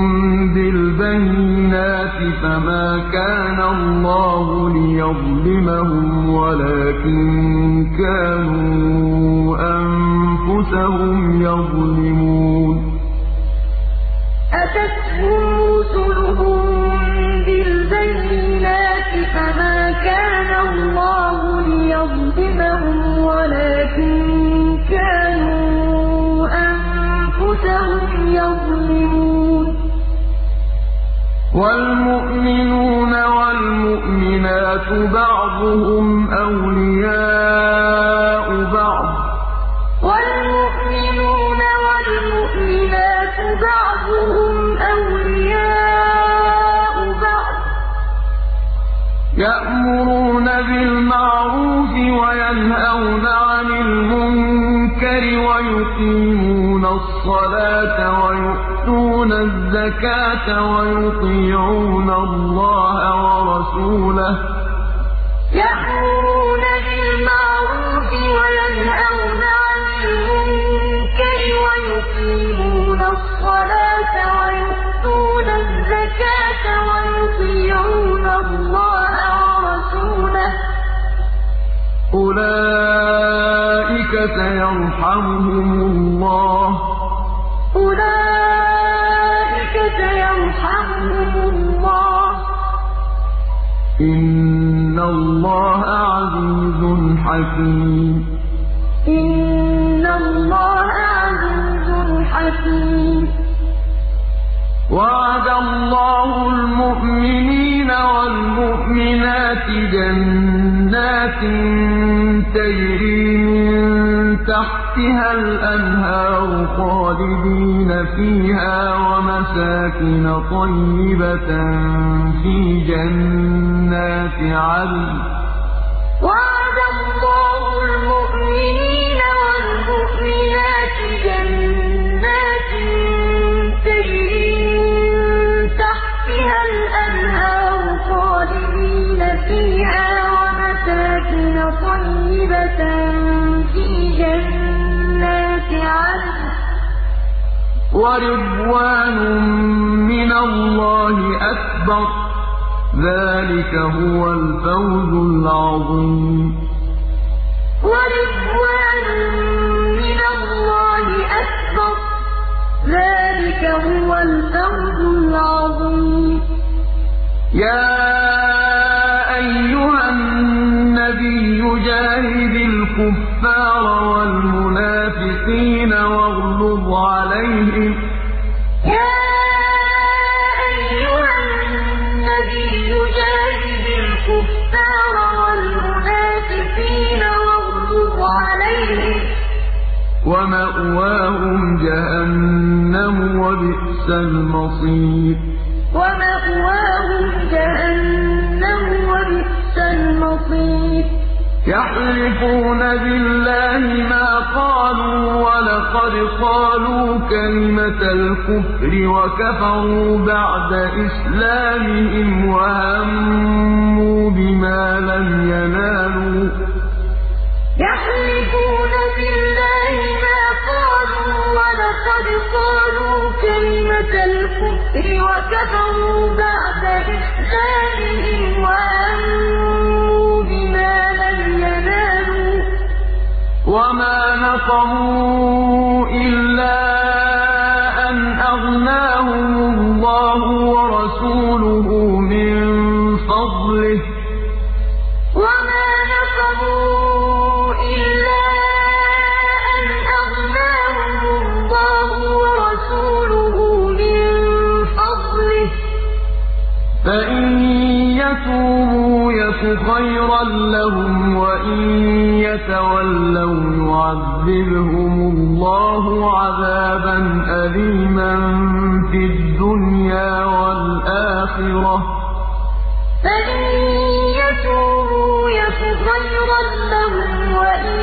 بِالْبَيِّنَاتِ فَمَا كَانَ اللَّهُ لِيَظْلِمَهُمْ وَلَٰكِن كَانُوا أَنفُسَهُمْ يَظْلِمُونَ. أَتَتْهُمْ رُسُلُهُم بِالْبَيِّنَاتِ فَمَا كَانَ اللَّهُ لِيَظْلِمَهُمْ وَلَٰكِن وَالْمُؤْمِنُونَ وَالْمُؤْمِنَاتُ بَعْضُهُمْ أَوْلِيَاءُ بَعْضٍ ۚ. يَأْمُرُونَ بِالْمَعْرُوفِ وَيَنْهَوْنَ عَنِ الْمُنكَرِ وَيُقِيمُونَ الصَّلَاةَ وَيُؤْتُونَ الزَّكَاةَ وَيُطِيعُونَ اللَّهَ وَرَسُولَهُ ۚ. يَأْمُرُونَ بِالْمَعْرُوفِ وَيَنْهَوْنَ عَنِ الْمُنكَرِ وَيُقِيمُونَ الصَّلَاةَ وَيُؤْتُونَ الزَّكَاةَ وَيُطِيعُونَ اللَّهَ وَرَسُولَهُ ۚ. أُولَٰئِكَ سَيَرْحَمُهُمُ اللَّهُ ۗ. إِنَّ اللَّهَ عَزِيزٌ حَكِيمٌ. إِنَّ اللَّهَ عَزِيزٌ حَكِيمٌ. وَعَدَ اللَّهُ الْمُؤْمِنِينَ وَالْمُؤْمِنَاتِ جَنَّاتٍ تَجْرِي مِن تَحْتِهَا الْأَنْهَارُ خَالِدِينَ فِيهَا وَمَسَاكِنَ طَيِّبَةً فِي جَنَّاتِ عَدْنٍ ۚ. وَعَدَ اللَّهُ الْمُؤْمِنِينَ وَالْمُؤْمِنَاتِ جَنَّاتٍ وَرِضْوَانٌ مِّنَ اللَّهِ أَكْبَرُ ۚ. ذَٰلِكَ هُوَ الْفَوْزُ الْعَظِيمُ. وَرِضْوَانٌ مِّنَ اللَّهِ أَكْبَرُ ۚ. ذَٰلِكَ هُوَ الْفَوْزُ الْعَظِيمُ. يَا أَيُّهَا النَّبِيُّ جَاهِدِ الْكُفَّارَ وَالْمُنَافِقِينَ وَاغْلُظْ عَلَيْهِمْ ۚ. يَا أَيُّهَا النَّبِيُّ جَاهِدِ الْكُفَّارَ وَالْمُنَافِقِينَ وَاغْلُظْ عَلَيْهِمْ ۚ. وَمَأْوَاهُمْ جَهَنَّمُ ۖ وَمَأْوَاهُمْ جَهَنَّمُ ۖ وَبِئْسَ الْمَصِيرُ. يَحْلِفُونَ بِاللَّهِ مَا قَالُوا وَلَقَدْ قَالُوا كَلِمَةَ الْكُفْرِ وَكَفَرُوا بَعْدَ إِسْلَامِهِمْ وَهَمُّوا بِمَا لَمْ يَنَالُوا ۚ. يَحْلِفُونَ بِاللَّهِ مَا قَالُوا وَلَقَدْ قَالُوا كَلِمَةَ الْكُفْرِ وَكَفَرُوا بَعْدَ إِسْلَامِهِمْ وَهَمُّوا وَمَا نَقَمُوا إِلَّا أَنْ أَغْنَاهُمُ اللَّهُ وَرَسُولُهُ مِن فَضْلِهِ ۚ فَإِن يَتُوبُوا يَكُ خَيْرًا لَّهُمْ ۖ يَتَوَلَّوْا يُعَذِّبْهُمُ اللَّهُ عَذَابًا أَلِيمًا فِي الدُّنْيَا وَالْآخِرَةِ ۚ. فَإِن يَتُوبُوا يَكُ خَيْرًا لَّهُمْ ۖ وَإِن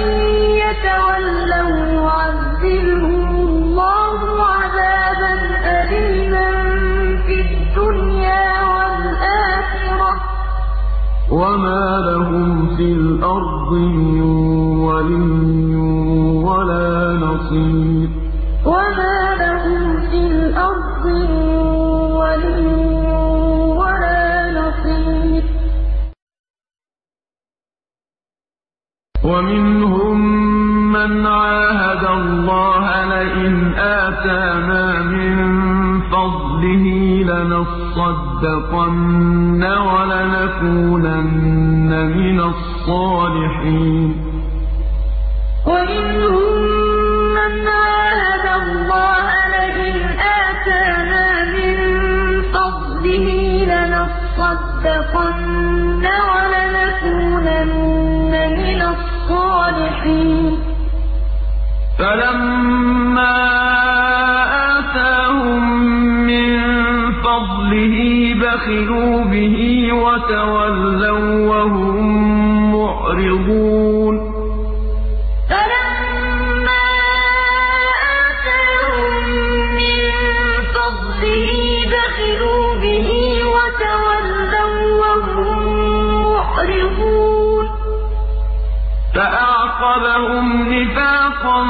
يَتَوَلَّوْا يُعَذِّبْهُمُ اللَّهُ عَذَابًا أَلِيمًا فِي الدُّنْيَا وَالْآخِرَةِ ۚ. وَمَا لَهُمْ فِي الْأَرْضِ مِن وَلِيٍّ وَلَا نَصِيرٍ. وَمَا لَهُمْ فِي الْأَرْضِ مِن وَلِيٍّ وَلَا نَصِيرٍ. وَمِنْهُم مَّنْ عَاهَدَ اللَّهَ لَئِنْ آتَانَا مِن فَضْلِهِ لَنَصَّدَّقَنَّ وَلَنَكُونَنَّ مِنَ الصَّالِحِينَ. مَّنْ عَاهَدَ اللَّهَ لَئِنْ آتَانَا مِن فَضْلِهِ لَنَصَّدَّقَنَّ وَلَنَكُونَنَّ مِنَ الصَّالِحِينَ فَلَمَّا آتَاهُم مِّن فَضْلِهِ بَخِلُوا بِهِ وَتَوَلَّوا وَّهُم مُّعْرِضُونَ فَأَعْقَبَهُمْ نِفَاقًا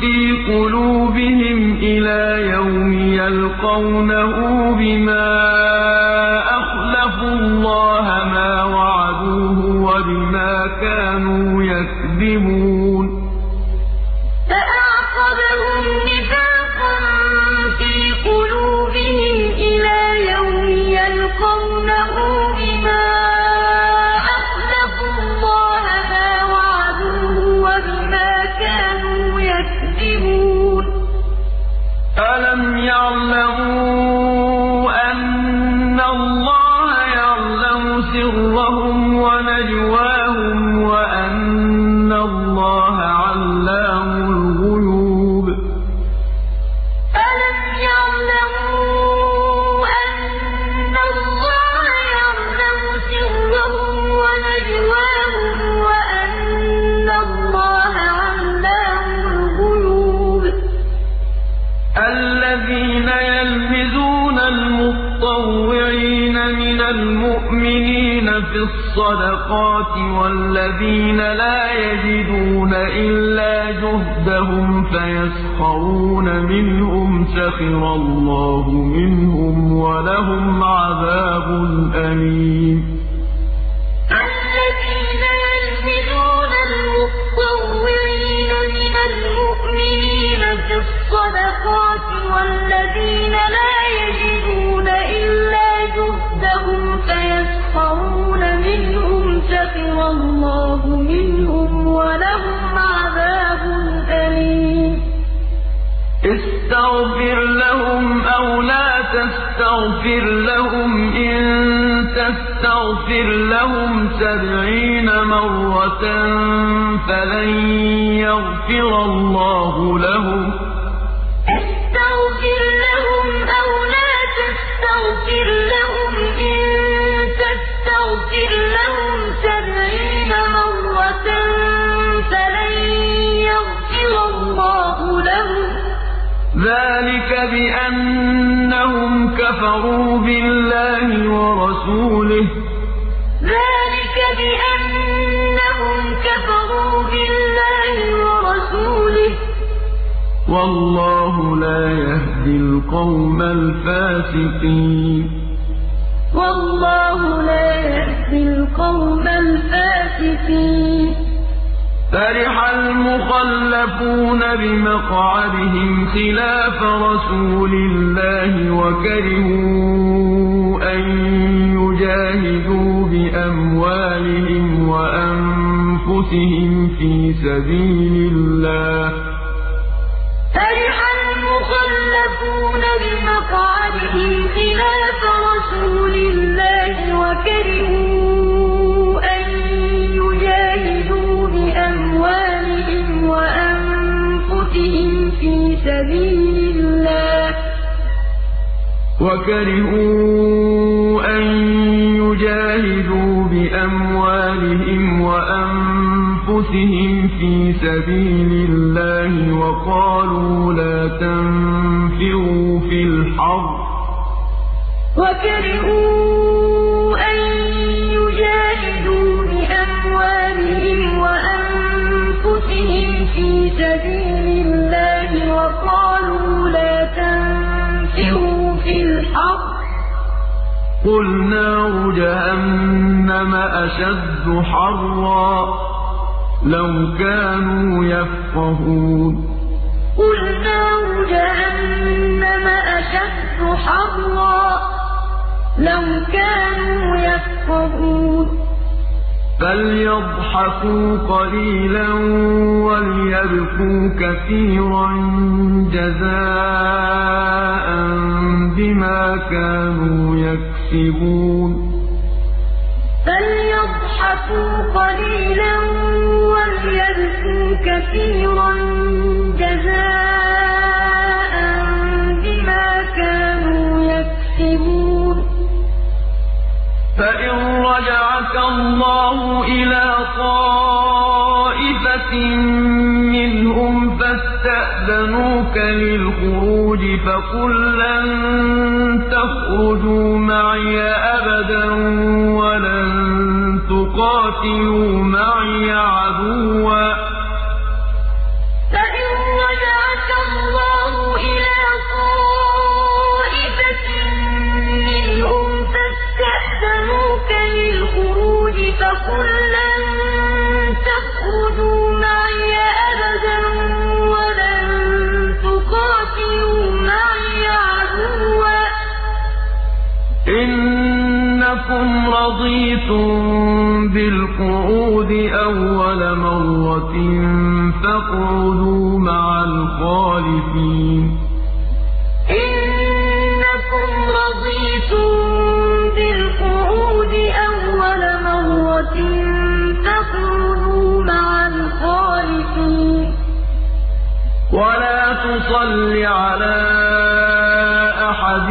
فِي قُلُوبِهِمْ إِلَىٰ يَوْمِ يَلْقَوْنَهُ بِمَا أَخْلَفُوا اللَّهَ مَا وَعَدُوهُ وَبِمَا كَانُوا يَكْذِبُونَ. الصَّدَقَاتِ وَالَّذِينَ لَا يَجِدُونَ إِلَّا جُهْدَهُمْ فَيَسْخَرُونَ مِنْهُمْ ۙ سَخِرَ اللَّهُ مِنْهُمْ وَلَهُمْ عَذَابٌ أَلِيمٌ. الَّذِينَ يَلْمِزُونَ الْمُطَّوِّعِينَ مِنَ الْمُؤْمِنِينَ فِي الصَّدَقَاتِ وَالَّذِينَ لَا تَسْتَغْفِرْ لَهُمْ إِن تَسْتَغْفِرْ لَهُمْ سَبْعِينَ مَرَّةً فَلَن يَغْفِرَ اللَّهُ لَهُمْ ۚ. اسْتَغْفِرْ لَهُمْ أَوْ لَا تَسْتَغْفِرْ لَهُمْ إِن تَسْتَغْفِرْ لَهُمْ سَبْعِينَ مَرَّةً فَلَن يَغْفِرَ اللَّهُ لَهُمْ ۚ. ذَٰلِكَ بِأَنَّهُمْ كَفَرُوا بِاللَّهِ وَرَسُولِهِ ۚ. ذَٰلِكَ بِأَنَّهُمْ كَفَرُوا بِاللَّهِ وَرَسُولِهِ ۚ. وَاللَّهُ لَا يَهْدِي الْقَوْمَ الْفَاسِقِينَ. وَاللَّهُ لَا يَهْدِي الْقَوْمَ الْفَاسِقِينَ. فَرِحَ الْمُخَلَّفُونَ بِمَقْعَدِهِمْ خِلَافَ رَسُولِ اللَّهِ وَكَرِهُوا أَن يُجَاهِدُوا بِأَمْوَالِهِمْ وَأَنفُسِهِمْ فِي سَبِيلِ اللَّهِ ۚ. فَرِحَ الْمُخَلَّفُونَ بِمَقْعَدِهِمْ خِلَافَ رَسُولِ اللَّهِ وَكَرِهُوا وَكَرِهُوا أَن يُجَاهِدُوا بِأَمْوَالِهِمْ وَأَنفُسِهِمْ فِي سَبِيلِ اللَّهِ وَقَالُوا لَا تَنفِرُوا فِي الْحَرِّ ۗ قُلْ نَارُ جَهَنَّمَ أَشَدُّ حَرًّا ۚ لَّوْ كَانُوا يَفْقَهُونَ قُلْ نَارُ جَهَنَّمَ أَشَدُّ حَرًّا ۚ لَّوْ كَانُوا يَفْقَهُونَ فَلْيَضْحَكُوا قَلِيلًا وَلْيَبْكُوا كَثِيرًا جَزَاءً بِمَا كَانُوا يَكْسِبُونَ فَلْيَضْحَكُوا قَلِيلًا وَلْيَبْكُوا كَثِيرًا جَزَاءً بِمَا كَانُوا يَكْسِبُونَ فَإِن رَّجَعَكَ اللَّهُ إِلَىٰ طَائِفَةٍ مِّنْهُمْ فَاسْتَأْذَنُوكَ لِلْخُرُوجِ فَقُل لَّن تَخْرُجُوا مَعِيَ أَبَدًا وَلَن تُقَاتِلُوا مَعِيَ عَدُوًّا ۖ. إِنَّكُمْ رَضِيتُم بِالْقُعُودِ أَوَّلَ مَرَّةٍ فَاقْعُدُوا مَعَ الْخَالِفِينَ. إِنَّكُمْ رَضِيتُم بِالْقُعُودِ أَوَّلَ مَرَّةٍ فَاقْعُدُوا مَعَ الْخَالِفِينَ. وَلَا تُصَلِّ عَلَىٰ أَحَدٍ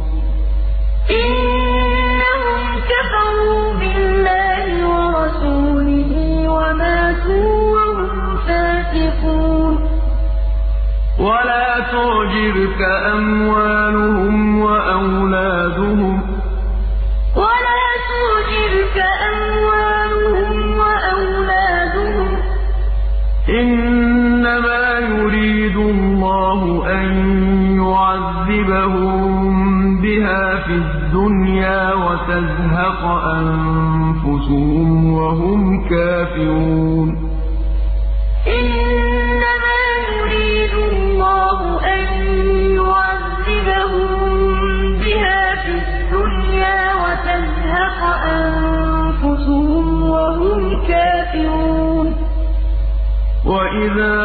وَلَا تُعْجِبْكَ أَمْوَالُهُمْ وَأَوْلَادُهُمْ ۚ. إِنَّمَا يُرِيدُ اللَّهُ أَن يُعَذِّبَهُم بِهَا فِي الدُّنْيَا وَتَزْهَقَ أَنفُسُهُمْ وَهُمْ كَافِرُونَ. وَتَزْهَقَ أَنفُسُهُمْ وَهُمْ كَافِرُونَ. وَإِذَا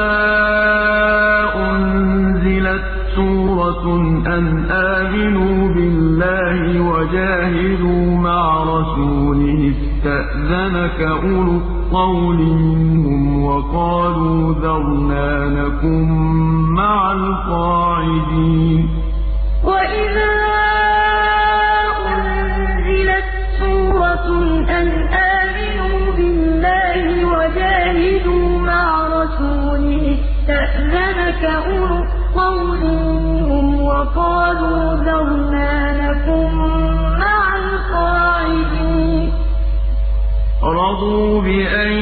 أُنزِلَتْ سُورَةٌ أَنْ آمِنُوا بِاللَّهِ وَجَاهِدُوا مَعَ رَسُولِهِ اسْتَأْذَنَكَ أُولُو الطَّوْلِ مِنْهُمْ وَقَالُوا ذَرْنَا نَكُن مَّعَ الْقَاعِدِينَ. وَإِذَا أَنْ آمِنُوا بِاللَّهِ وَجَاهِدُوا مَعَ رَسُولِهِ اسْتَأْذَنَكَ أُولُو الطَّوْلِ مِنْهُمْ وَقَالُوا ذَرْنَا نَكُن مَّعَ الْقَاعِدِينَ رَضُوا بِأَن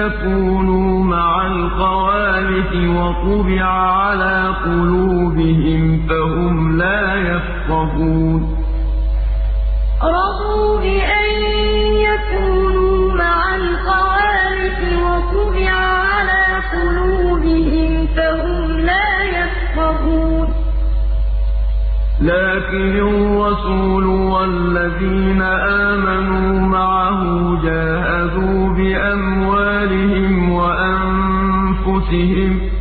يَكُونُوا مَعَ الْخَوَالِفِ وَطُبِعَ عَلَىٰ قُلُوبِهِمْ فَهُمْ لَا يَفْقَهُونَ رَضُوا بِأَن يَكُونُوا مَعَ الْخَوَالِفِ وَطُبِعَ عَلَىٰ قُلُوبِهِمْ فَهُمْ لَا يَفْقَهُونَ. لَٰكِنِ الرَّسُولُ وَالَّذِينَ آمَنُوا مَعَهُ جَاهَدُوا بِأَمْوَالِهِمْ وَأَنفُسِهِمْ ۚ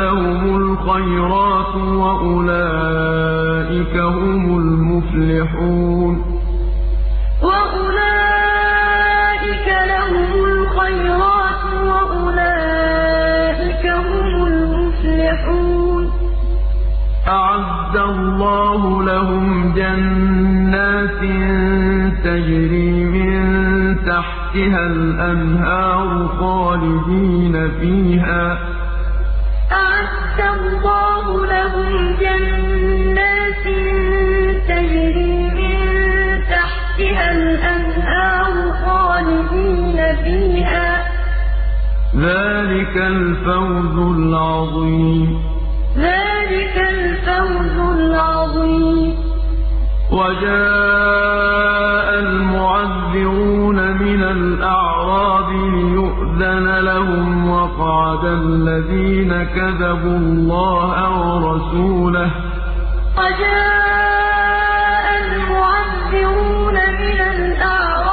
لَهُمُ الْخَيْرَاتُ وَأُولَٰئِكَ هُمُ الْمُفْلِحُونَ. وَأُولَٰئِكَ لَهُمُ الْخَيْرَاتُ وَأُولَٰئِكَ هُمُ الْمُفْلِحُونَ. أَعَدَّ اللَّهُ لَهُمْ جَنَّاتٍ تَجْرِي مِن تَحْتِهَا الْأَنْهَارُ خَالِدِينَ فِيهَا ۚ. أَعَدَّ اللَّهُ لَهُمْ جَنَّاتٍ تَجْرِي مِن تَحْتِهَا الْأَنْهَارُ خَالِدِينَ فِيهَا ۚ. ذَٰلِكَ الْفَوْزُ الْعَظِيمُ. ذَٰلِكَ الْفَوْزُ الْعَظِيمُ. وَجَاءَ الْمُعَذِّرُونَ مِنَ الْأَعْرَابِ لِيُؤْذَنَ لَهُمْ وَقَعَدَ الَّذِينَ كَذَبُوا اللَّهَ وَرَسُولَهُ ۚ. وَجَاءَ الْمُعَذِّرُونَ مِنَ الْأَعْرَابِ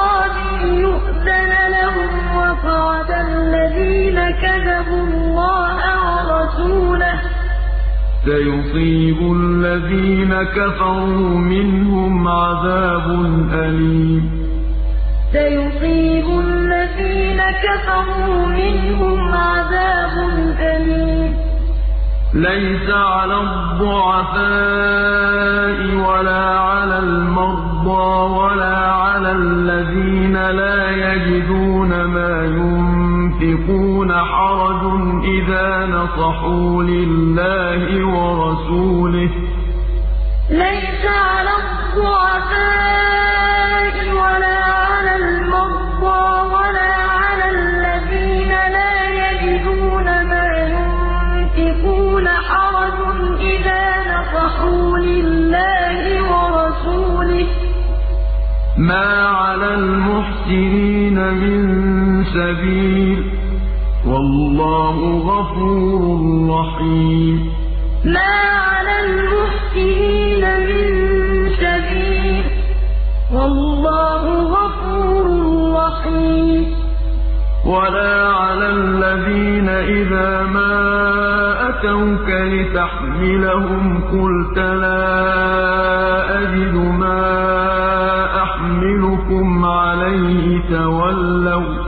سَيُصِيبُ الَّذِينَ كَفَرُوا مِنْهُمْ عَذَابٌ أَلِيمٌ. سَيُصِيبُ الَّذِينَ كَفَرُوا مِنْهُمْ عَذَابٌ أَلِيمٌ. لَّيْسَ عَلَى الضُّعَفَاءِ وَلَا عَلَى الْمَرْضَىٰ ولا على الذين لا يجدون ما ينفقون حرج إذا نصحوا لله ورسوله. ليس على الضعفاء ولا على المرضى ولا على الذين لا يجدون ما ينفقون حرج إذا نصحوا لله ورسوله. ما على المحسنين من سبيل والله غفور رحيم. ما على المحسنين من سبيل والله غفور رحيم. ولا على الذين إذا ما أتوك لتحملهم قلت لا أجد ما أحملكم عليه تولوا.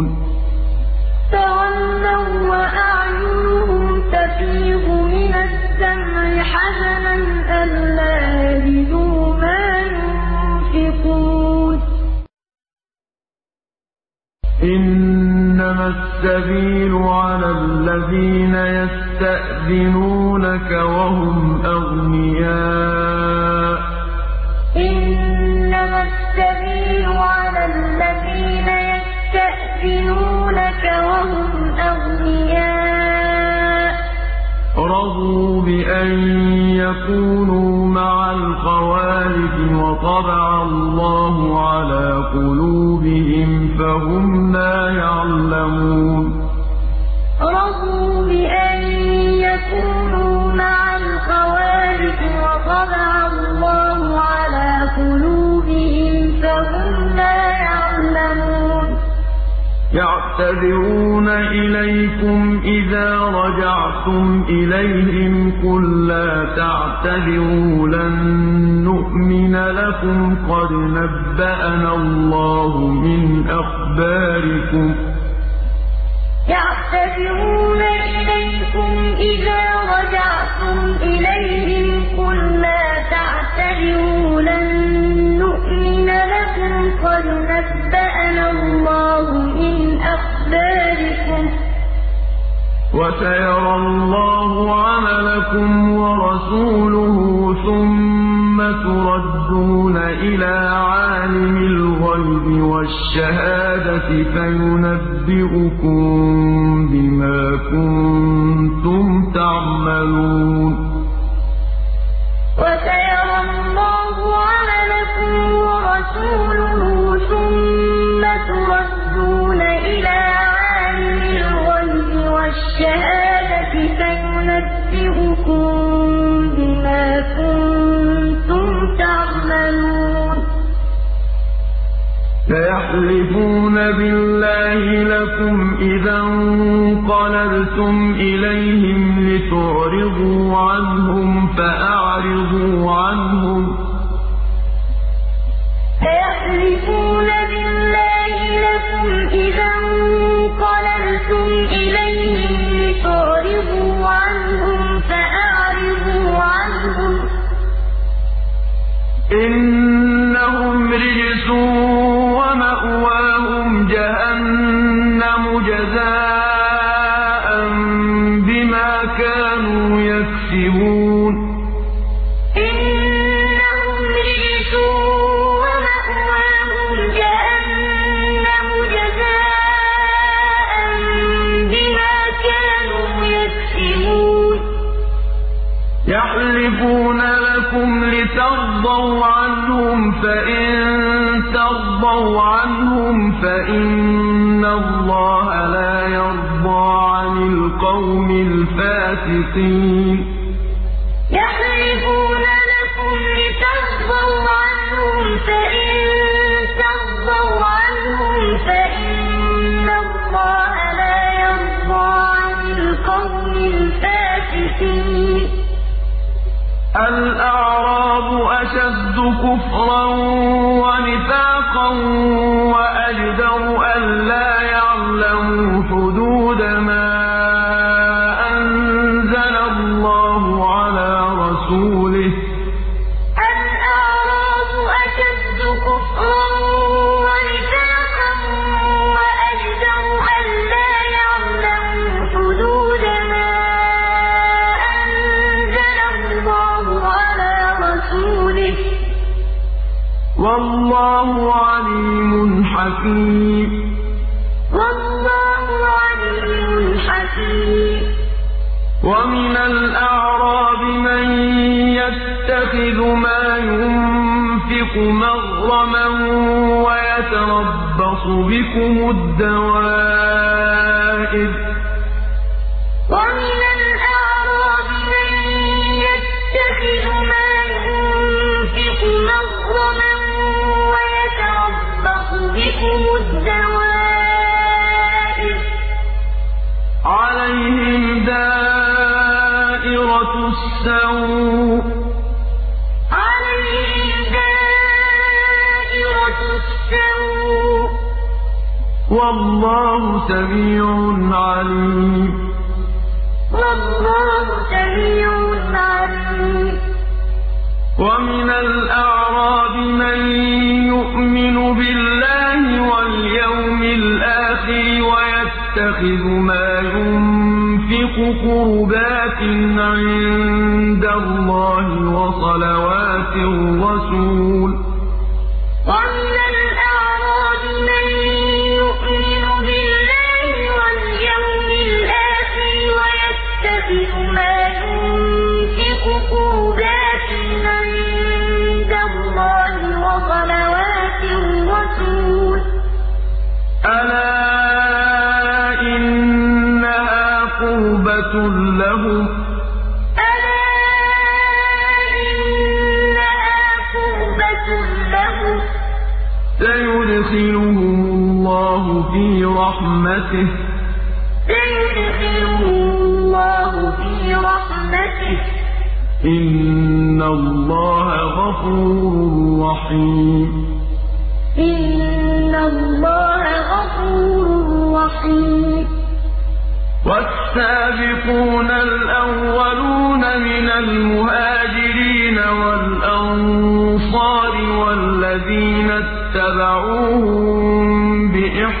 السبيل على الذين يستأذنونك وهم أغنياء. إنما السبيل على الذين يستأذنونك وهم أغنياء. رضوا بأن يكونوا مع الخوالف وطبع الله على قلوبهم فهم لا يعلمون. رضوا بأن يعتذرون إليكم إذا رجعتم إليهم قل لا تعتذروا لن نؤمن لكم قد نبأنا الله من أخباركم من أخباركم وسيرى الله عملكم ورسوله ثم تردون إلى عالم الغيب والشهادة فينبئكم بما كنتم تعملون. وسيرى الله عملكم ورسوله ثم تردون الغيب والشهادة فينبئكم بما كنتم تعملون. سيحلفون بالله لكم إذا انقلبتم إليهم لتعرضوا عنهم فأعرضوا عنهم. سيحلفون بالله لكم إذا انقلبتم إليهم لتعرضوا عنهم فأعرضوا عنهم. إنهم رجس ومأواهم جهنم جزاء وَنِفَاقًا بِكُمُ وَاللَّهُ سَمِيعٌ عَلِيمٌ. وَمِنَ الْأَعْرَابِ مَن يُؤْمِنُ بِاللَّهِ وَالْيَوْمِ الْآخِرِ وَيَتَّخِذُ مَا يُنفِقُ قُرُبَاتٍ عِندَ اللَّهِ وَصَلَوَاتِ الرَّسُولِ ۚ. رَحْمَتِهِ ۗ. إِنَّ اللَّهَ غَفُورٌ رَّحِيمٌ. وَالسَّابِقُونَ الْأَوَّلُونَ مِنَ الْمُهَاجِرِينَ وَالْأَنصَارِ وَالَّذِينَ اتَّبَعُوهُم بِإِحْسَانٍ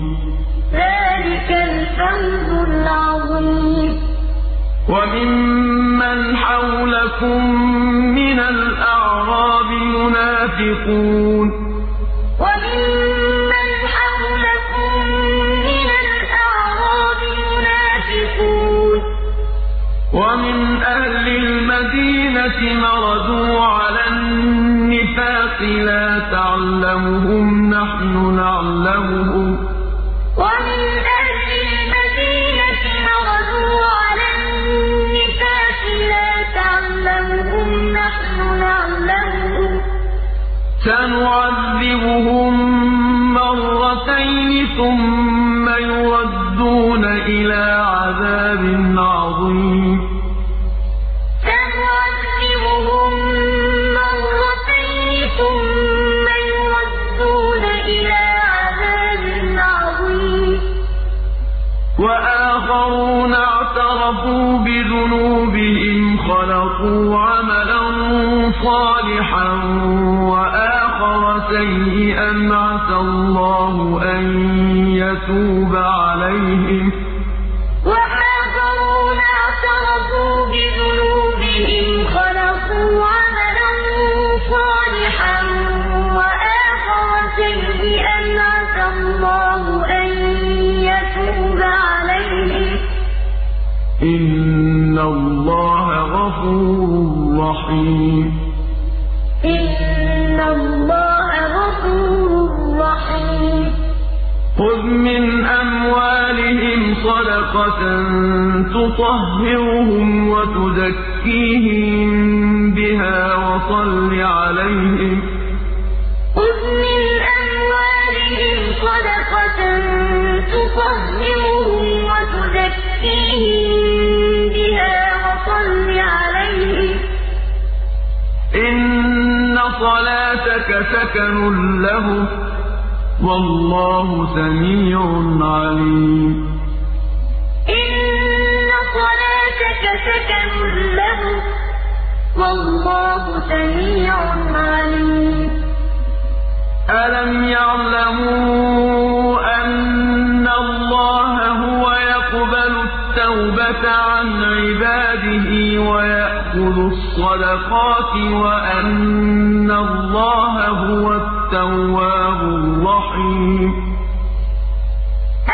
حَوْلَكُم مِّنَ الْأَعْرَابِ مُنَافِقُونَ ۖ. وَمِنْ أَهْلِ الْمَدِينَةِ مَرَدُوا عَلَى النِّفَاقِ لَا تَعْلَمُهُمْ ۖ نَحْنُ نَعْلَمُهُمْ ۚ. سَنُعَذِّبُهُم مَّرَّتَيْنِ ثُمَّ يُرَدُّونَ إِلَىٰ عَذَابٍ عَظِيمٍ. وَآخَرُونَ اعْتَرَفُوا بِذُنُوبِهِمْ اللَّهُ أَن يَتُوبَ عَلَيْهِمْ ۚ. إِنَّ اللَّهَ غَفُورٌ رَّحِيمٌ. خُذْ مِنْ أَمْوَالِهِمْ صَدَقَةً تُطَهِّرُهُمْ وَتُزَكِّيهِم بِهَا وَصَلِّ عَلَيْهِمْ ۖ خذ من أموالهم صدقة تطهرهم وتزكيهم بها وصل عليهم إِنَّ صَلَاتَكَ سَكَنٌ لَّهُمْ ۗ وَاللَّهُ سَمِيعٌ عَلِيمٌ. إن صلاتك سكن لهم والله سميع عليم. أَلَمْ يَعْلَمُوا أَنَّ اللَّهَ هُوَ يَقْبَلُ التَّوْبَةَ عَنْ عِبَادِهِ وَيَأْخُذُ الصَّدَقَاتِ وَأَنَّ اللَّهَ هُوَ التَّوَّابُ الرَّحِيمُ.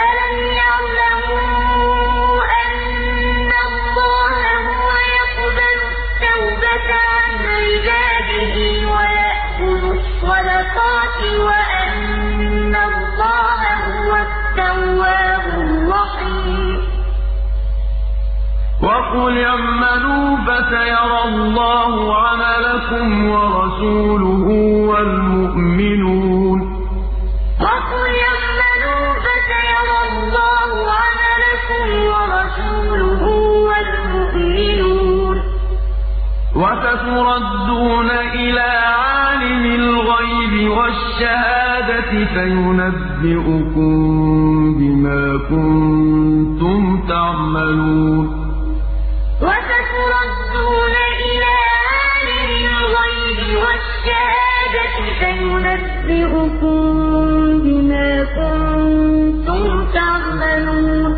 ألم يعلموا أن الله هو يقبل التوبة عن عباده ويأخذ الصدقات وأن الله هو التواب الرحيم. وَقُلِ اعْمَلُوا فَسَيَرَى اللَّهُ عَمَلَكُمْ وَرَسُولُهُ وَسَتُرَدُّونَ إِلَىٰ عَالِمِ الْغَيْبِ وَالشَّهَادَةِ فَيُنَبِّئُكُم بِمَا كُنتُمْ تَعْمَلُونَ. وستردون إلى عالم الغيب والشهادة فينبئكم بما كنتم تعملون.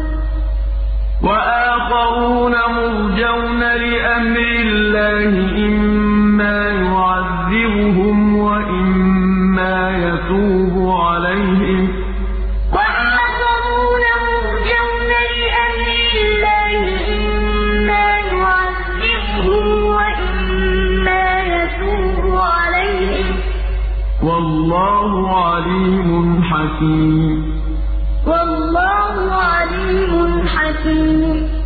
وَآخَرُونَ مُرْجَوْنَ لِأَمْرِ اللَّهِ يَتُوبُ عَلَيْهِمْ ۗ وآخرون مرجون لأمر الله إما يعذبهم وإما يتوب عليهم وَاللَّهُ عَلِيمٌ حَكِيمٌ. والله عليم حكيم.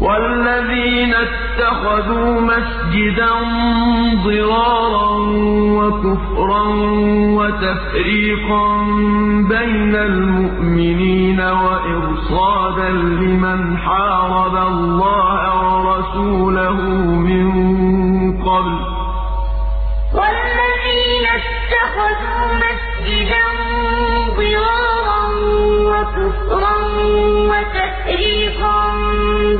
وَالَّذِينَ اتَّخَذُوا مَسْجِدًا ضِرَارًا وَكُفْرًا وَتَفْرِيقًا بَيْنَ الْمُؤْمِنِينَ وَإِرْصَادًا لِّمَنْ حَارَبَ اللَّهَ وَرَسُولَهُ مِن قَبْلُ ۚ. وتفريقا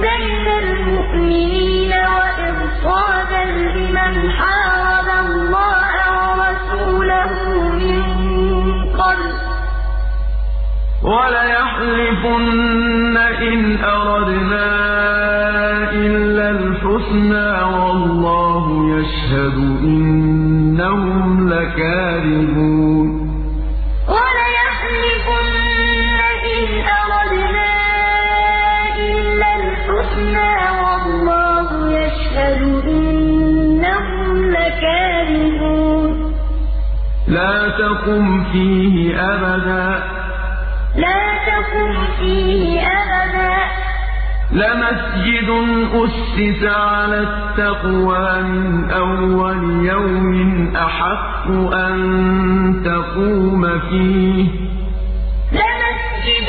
بين المؤمنين وإرصادا لمن حارب الله ورسوله من قبل. وَلَيَحْلِفُنَّ إِنْ أَرَدْنَا إِلَّا الْحُسْنَىٰ وَاللَّهُ يَشْهَدُ إِنَّهُمْ لَكَاذِبُونَ. تَقُمْ فِيهِ أَبَدًا ۚ. لَا تَقُمْ فِيهِ أَبَدًا ۚ. لَمَسْجِدٌ أُسِّسَ عَلَى التَّقْوَىٰ مِنْ أَوَّلِ يَوْمٍ أَحَقُّ أَن تَقُومَ فِيهِ ۚ. لَمَسْجِدٌ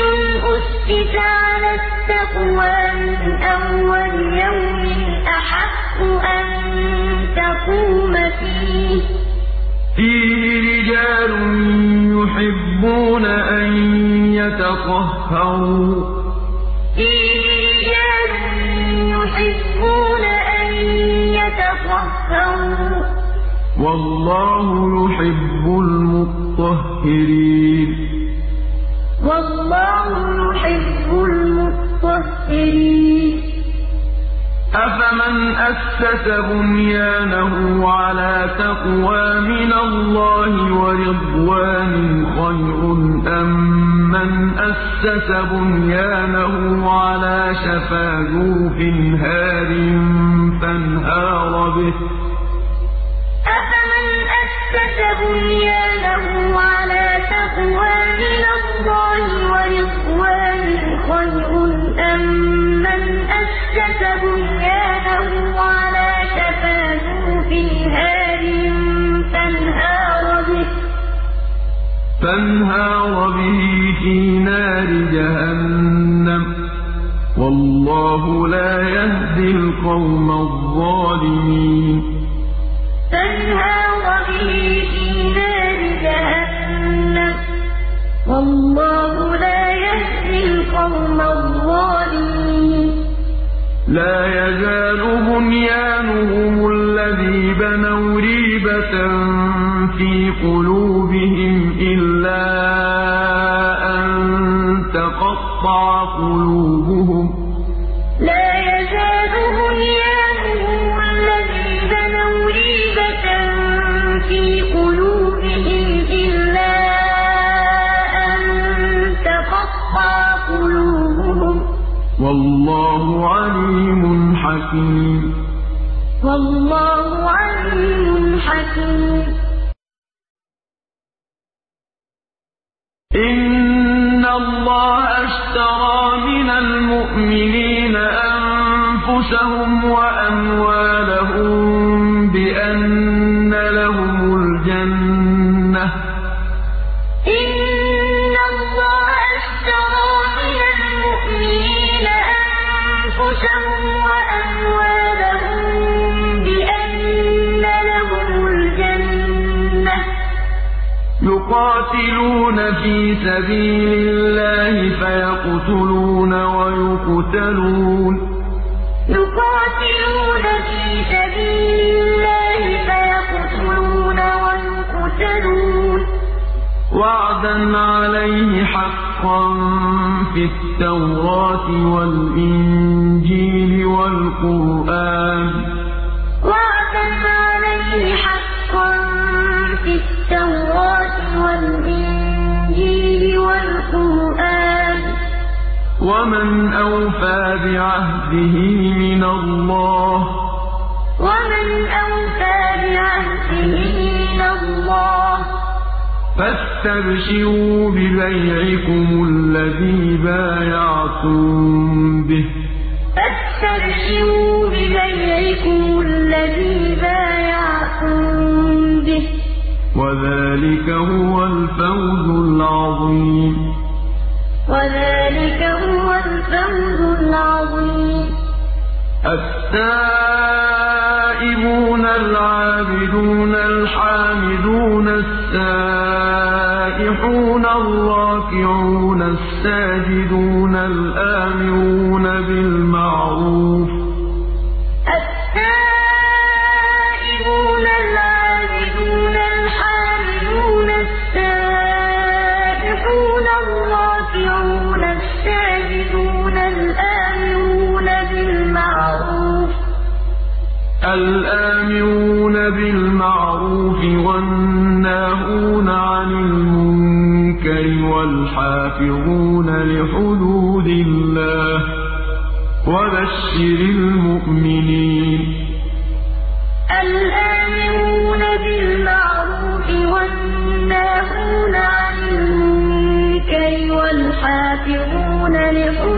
أُسِّسَ عَلَى التَّقْوَىٰ مِنْ أَوَّلِ يَوْمٍ أَحَقُّ أَن تَقُومَ فِيهِ ۚ. فِيهِ رِجَالٌ يُحِبُّونَ أَن يَتَطَهَّرُوا ۚ. فِيهِ رِجَالٌ يُحِبُّونَ أَن تَطَهَّرُوا ۚ وَاللَّهُ يُحِبُّ الْمُطَّهِّرِينَ. وَاللَّهُ يُحِبُّ الْمُطَّهِّرِينَ. أَفَمَنْ أَسَّسَ بُنْيَانَهُ عَلَىٰ تَقْوَىٰ مِنَ اللَّهِ وَرِضْوَانٍ خَيْرٌ أَم مَّنْ أَسَّسَ بُنْيَانَهُ عَلَىٰ شَفَا جُرُفٍ هَارٍ فَانْهَارَ بِهِ ۗ أَفَمَنْ أَسَّسَ بُنْيَانَهُ عَلَىٰ تَقْوَىٰ مِنَ اللَّهِ وَرِضْوَانٍ خَيْرٌ أَم مَّنْ أَسَّسَ بُنْيَانَهُ عَلَىٰ شَفَا جُرُفٍ هَارٍ فَانْهَارَ بِهِ فِي نَارِ جَهَنَّمَ ۗ. وَاللَّهُ لَا يَهْدِي الْقَوْمَ الظَّالِمِينَ. فَانْهَارَ بِهِ فِي نَارِ جَهَنَّمَ ۗ. وَاللَّهُ لَا يَهْدِي الْقَوْمَ الظَّالِمِينَ. لَا يَزَالُ بُنْيَانُهُمُ الَّذِي بَنَوْا رِيبَةً فِي قُلُوبِهِمْ إِلَّا أَن تَقَطَّعَ قُلُوبُهُمْ ۗ. حَكِيمٌ. وَاللَّهُ عَلِيمٌ حَكِيمٌ. إِنَّ اللَّهَ اشْتَرَىٰ مِنَ الْمُؤْمِنِينَ أَنفُسَهُمْ وَأَمْوَالَهُم يُقَاتِلُونَ فِي سَبِيلِ اللَّهِ فَيَقْتُلُونَ وَيُقْتَلُونَ ۖ. يُقَاتِلُونَ فِي سَبِيلِ اللَّهِ فَيَقْتُلُونَ وَيُقْتَلُونَ ۖ. وَعْدًا عَلَيْهِ حَقًّا فِي التَّوْرَاةِ وَالْإِنجِيلِ وَالْقُرْآنِ ۚ. وَالْإِنجِيلِ وَالْقُرْآنِ ۚ. وَمَنْ أَوْفَىٰ بِعَهْدِهِ مِنَ اللَّهِ ۚ. وَمَنْ أَوْفَىٰ بِعَهْدِهِ مِنَ اللَّهِ ۚ. فَاسْتَبْشِرُوا بِبَيْعِكُمُ الَّذِي بَايَعْتُم بِهِ ۚ. وَذَٰلِكَ هُوَ الْفَوْزُ الْعَظِيمُ. وَذَٰلِكَ هُوَ الْفَوْزُ الْعَظِيمُ. التَّائِبُونَ الْعَابِدُونَ الْحَامِدُونَ السَّائِحُونَ الرَّاكِعُونَ السَّاجِدُونَ الْآمِرُونَ بِالْمَعْرُوفِ الْآمِرُونَ بِالْمَعْرُوفِ وَالنَّاهُونَ عَنِ الْمُنكَرِ وَالْحَافِظُونَ لِحُدُودِ اللَّهِ ۗ وَبَشِّرِ الْمُؤْمِنِينَ. الْآمِرُونَ بِالْمَعْرُوفِ وَالنَّاهُونَ عَنِ الْمُنكَرِ وَالْحَافِظُونَ لِحُدُودِ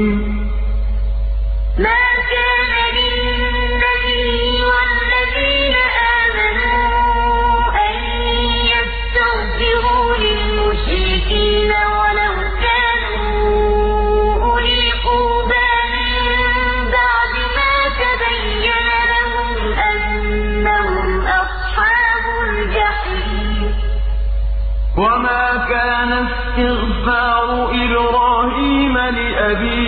السبيل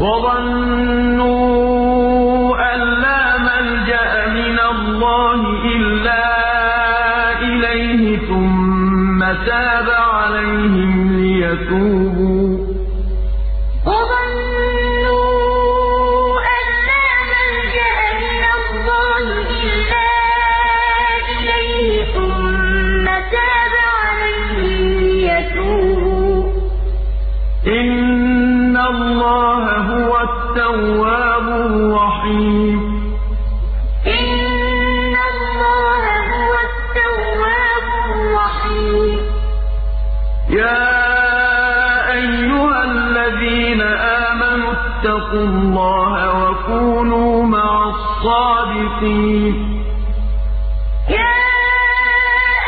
وظنوا أن لا ملجأ من الله إلا إليه ثم تاب عليهم ليتوبوا. عقيم يا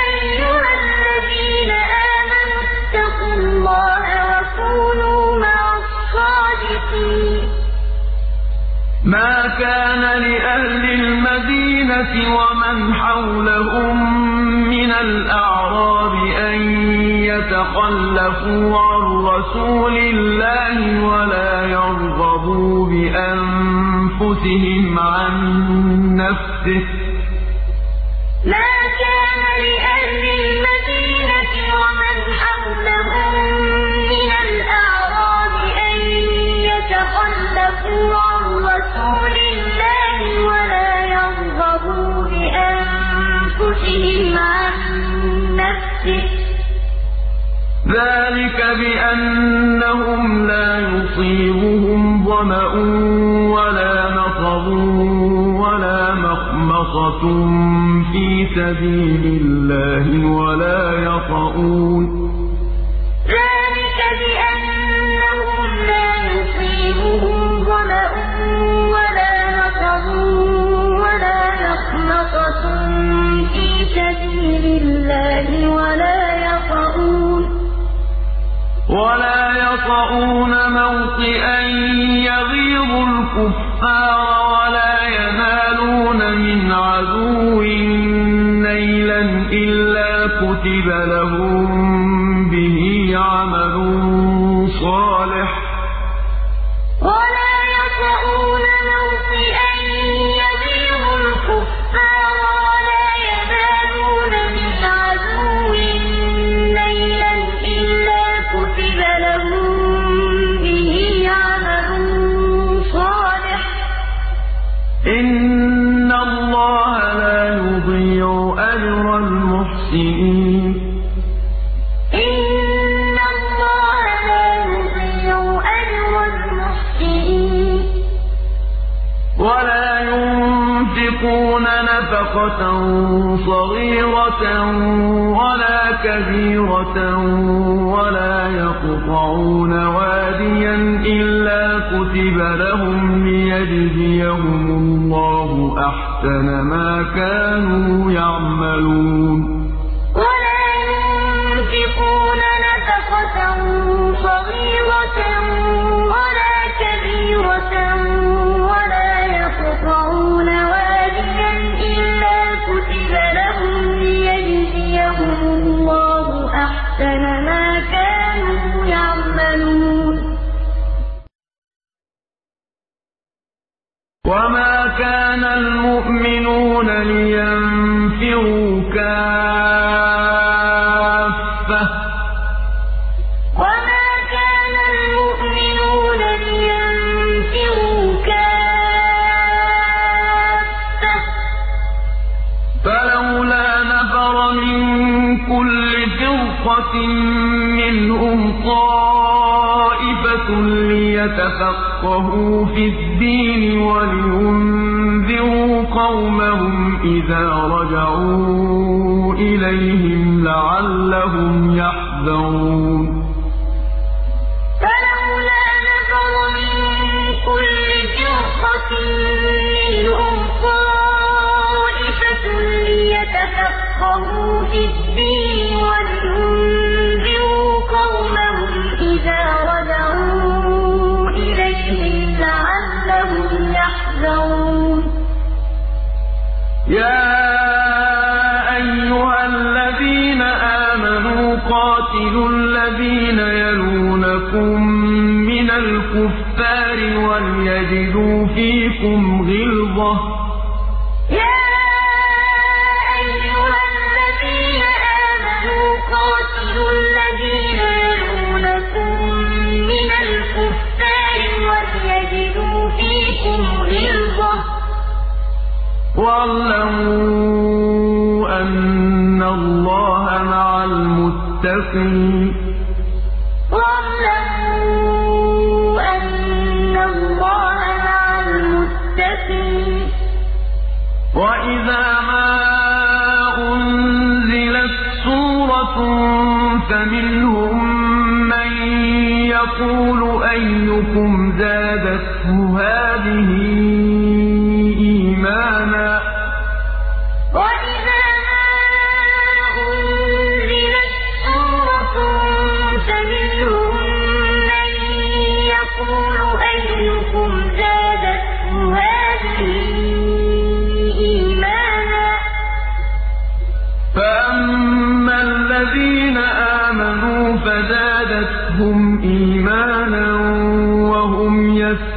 أيها الذين آمنوا اتقوا الله وكونوا مع الصادقين. ما كان لأهل المدينة ومن حولهم من الأعراب أن يتخلفوا عن رسول الله ولا يرغبوا بأنفسهم أنفسهم عن نفسه. ما كان لأهل المدينة ومن حولهم من الأعراب أن يتخلفوا عن رسول الله ولا يرغبوا بأنفسهم عن نفسه. ذلك بأنهم لا يصيبهم ظمأ قَصَصٌ فِي سَبِيلِ اللَّهِ وَلَا يَطَئُونَ ذَلِكَ بِأَنَّهُمْ لَا يُصِيبُهُمْ ظَمَأٌ وَلَا نَصَبٌ وَلَا مَخْمَصَةٌ فِي سَبِيلِ اللَّهِ وَلَا يَطَئُونَ مَوْطِئًا يَغِيظُ الْكُفَّارَ من عدو نيلا إلا كتب لهم به عمل صالح. نفقة صغيرة ولا كبيرة ولا يقطعون واديا إلا كتب لهم ليجزيهم الله أحسن ما كانوا يعملون. ليتفقهوا في الدين ولينذروا قومهم إذا رجعوا إليهم لعلهم يحذرون. فلولا نفر من كل فرقة وليجدوا فيكم غلظة. يا أيها الذين آمنوا قاتلوا الذين يلونكم من الكفار وليجدوا فيكم غلظة. واعلموا أن الله مع المتقين. فمنهم من يقول أيكم زادته هذه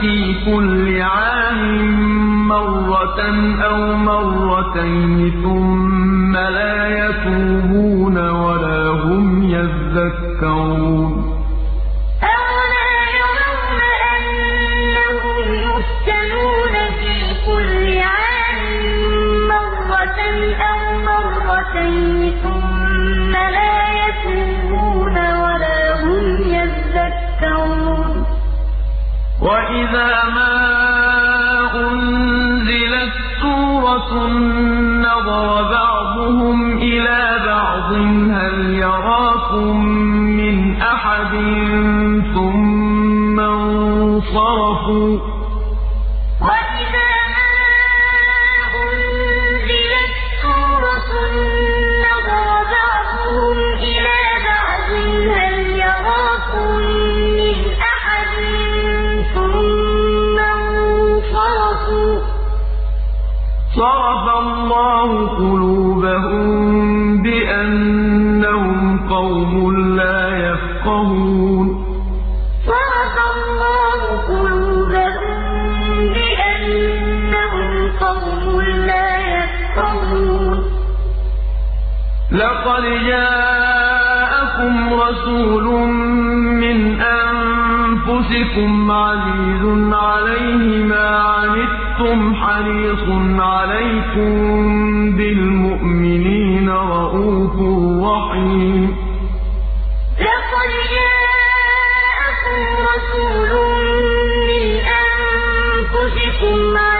في كل عام مرة أو مرتين ثم لا يتوبون ولا هم يذكرون. سُورَةٌ نَّظَرَ بَعْضُهُمْ إِلَىٰ بَعْضٍ هَلْ يَرَاكُم مِّنْ أَحَدٍ ثُمَّ انصَرَفُوا ۚ؟ اللَّهُ قُلُوبَهُم بِأَنَّهُمْ قَوْمٌ لَّا يَفْقَهُونَ. صَرَفَ اللَّهُ قُلُوبَهُم بِأَنَّهُمْ قَوْمٌ لَّا يَفْقَهُونَ. لَقَدْ جَاءَكُمْ رَسُولٌ مِّنْ أَنفُسِكُمْ عَزِيزٌ عَلَيْهِ مَا عَنِتُّمْ حَرِيصٌ عَلَيْكُم بِالْمُؤْمِنِينَ رَءُوفٌ رَّحِيمٌ لَقَدْ جَاءَكُمْ رَسُولٌ مِّنْ أَنفُسِكُمْ عَزِيزٌ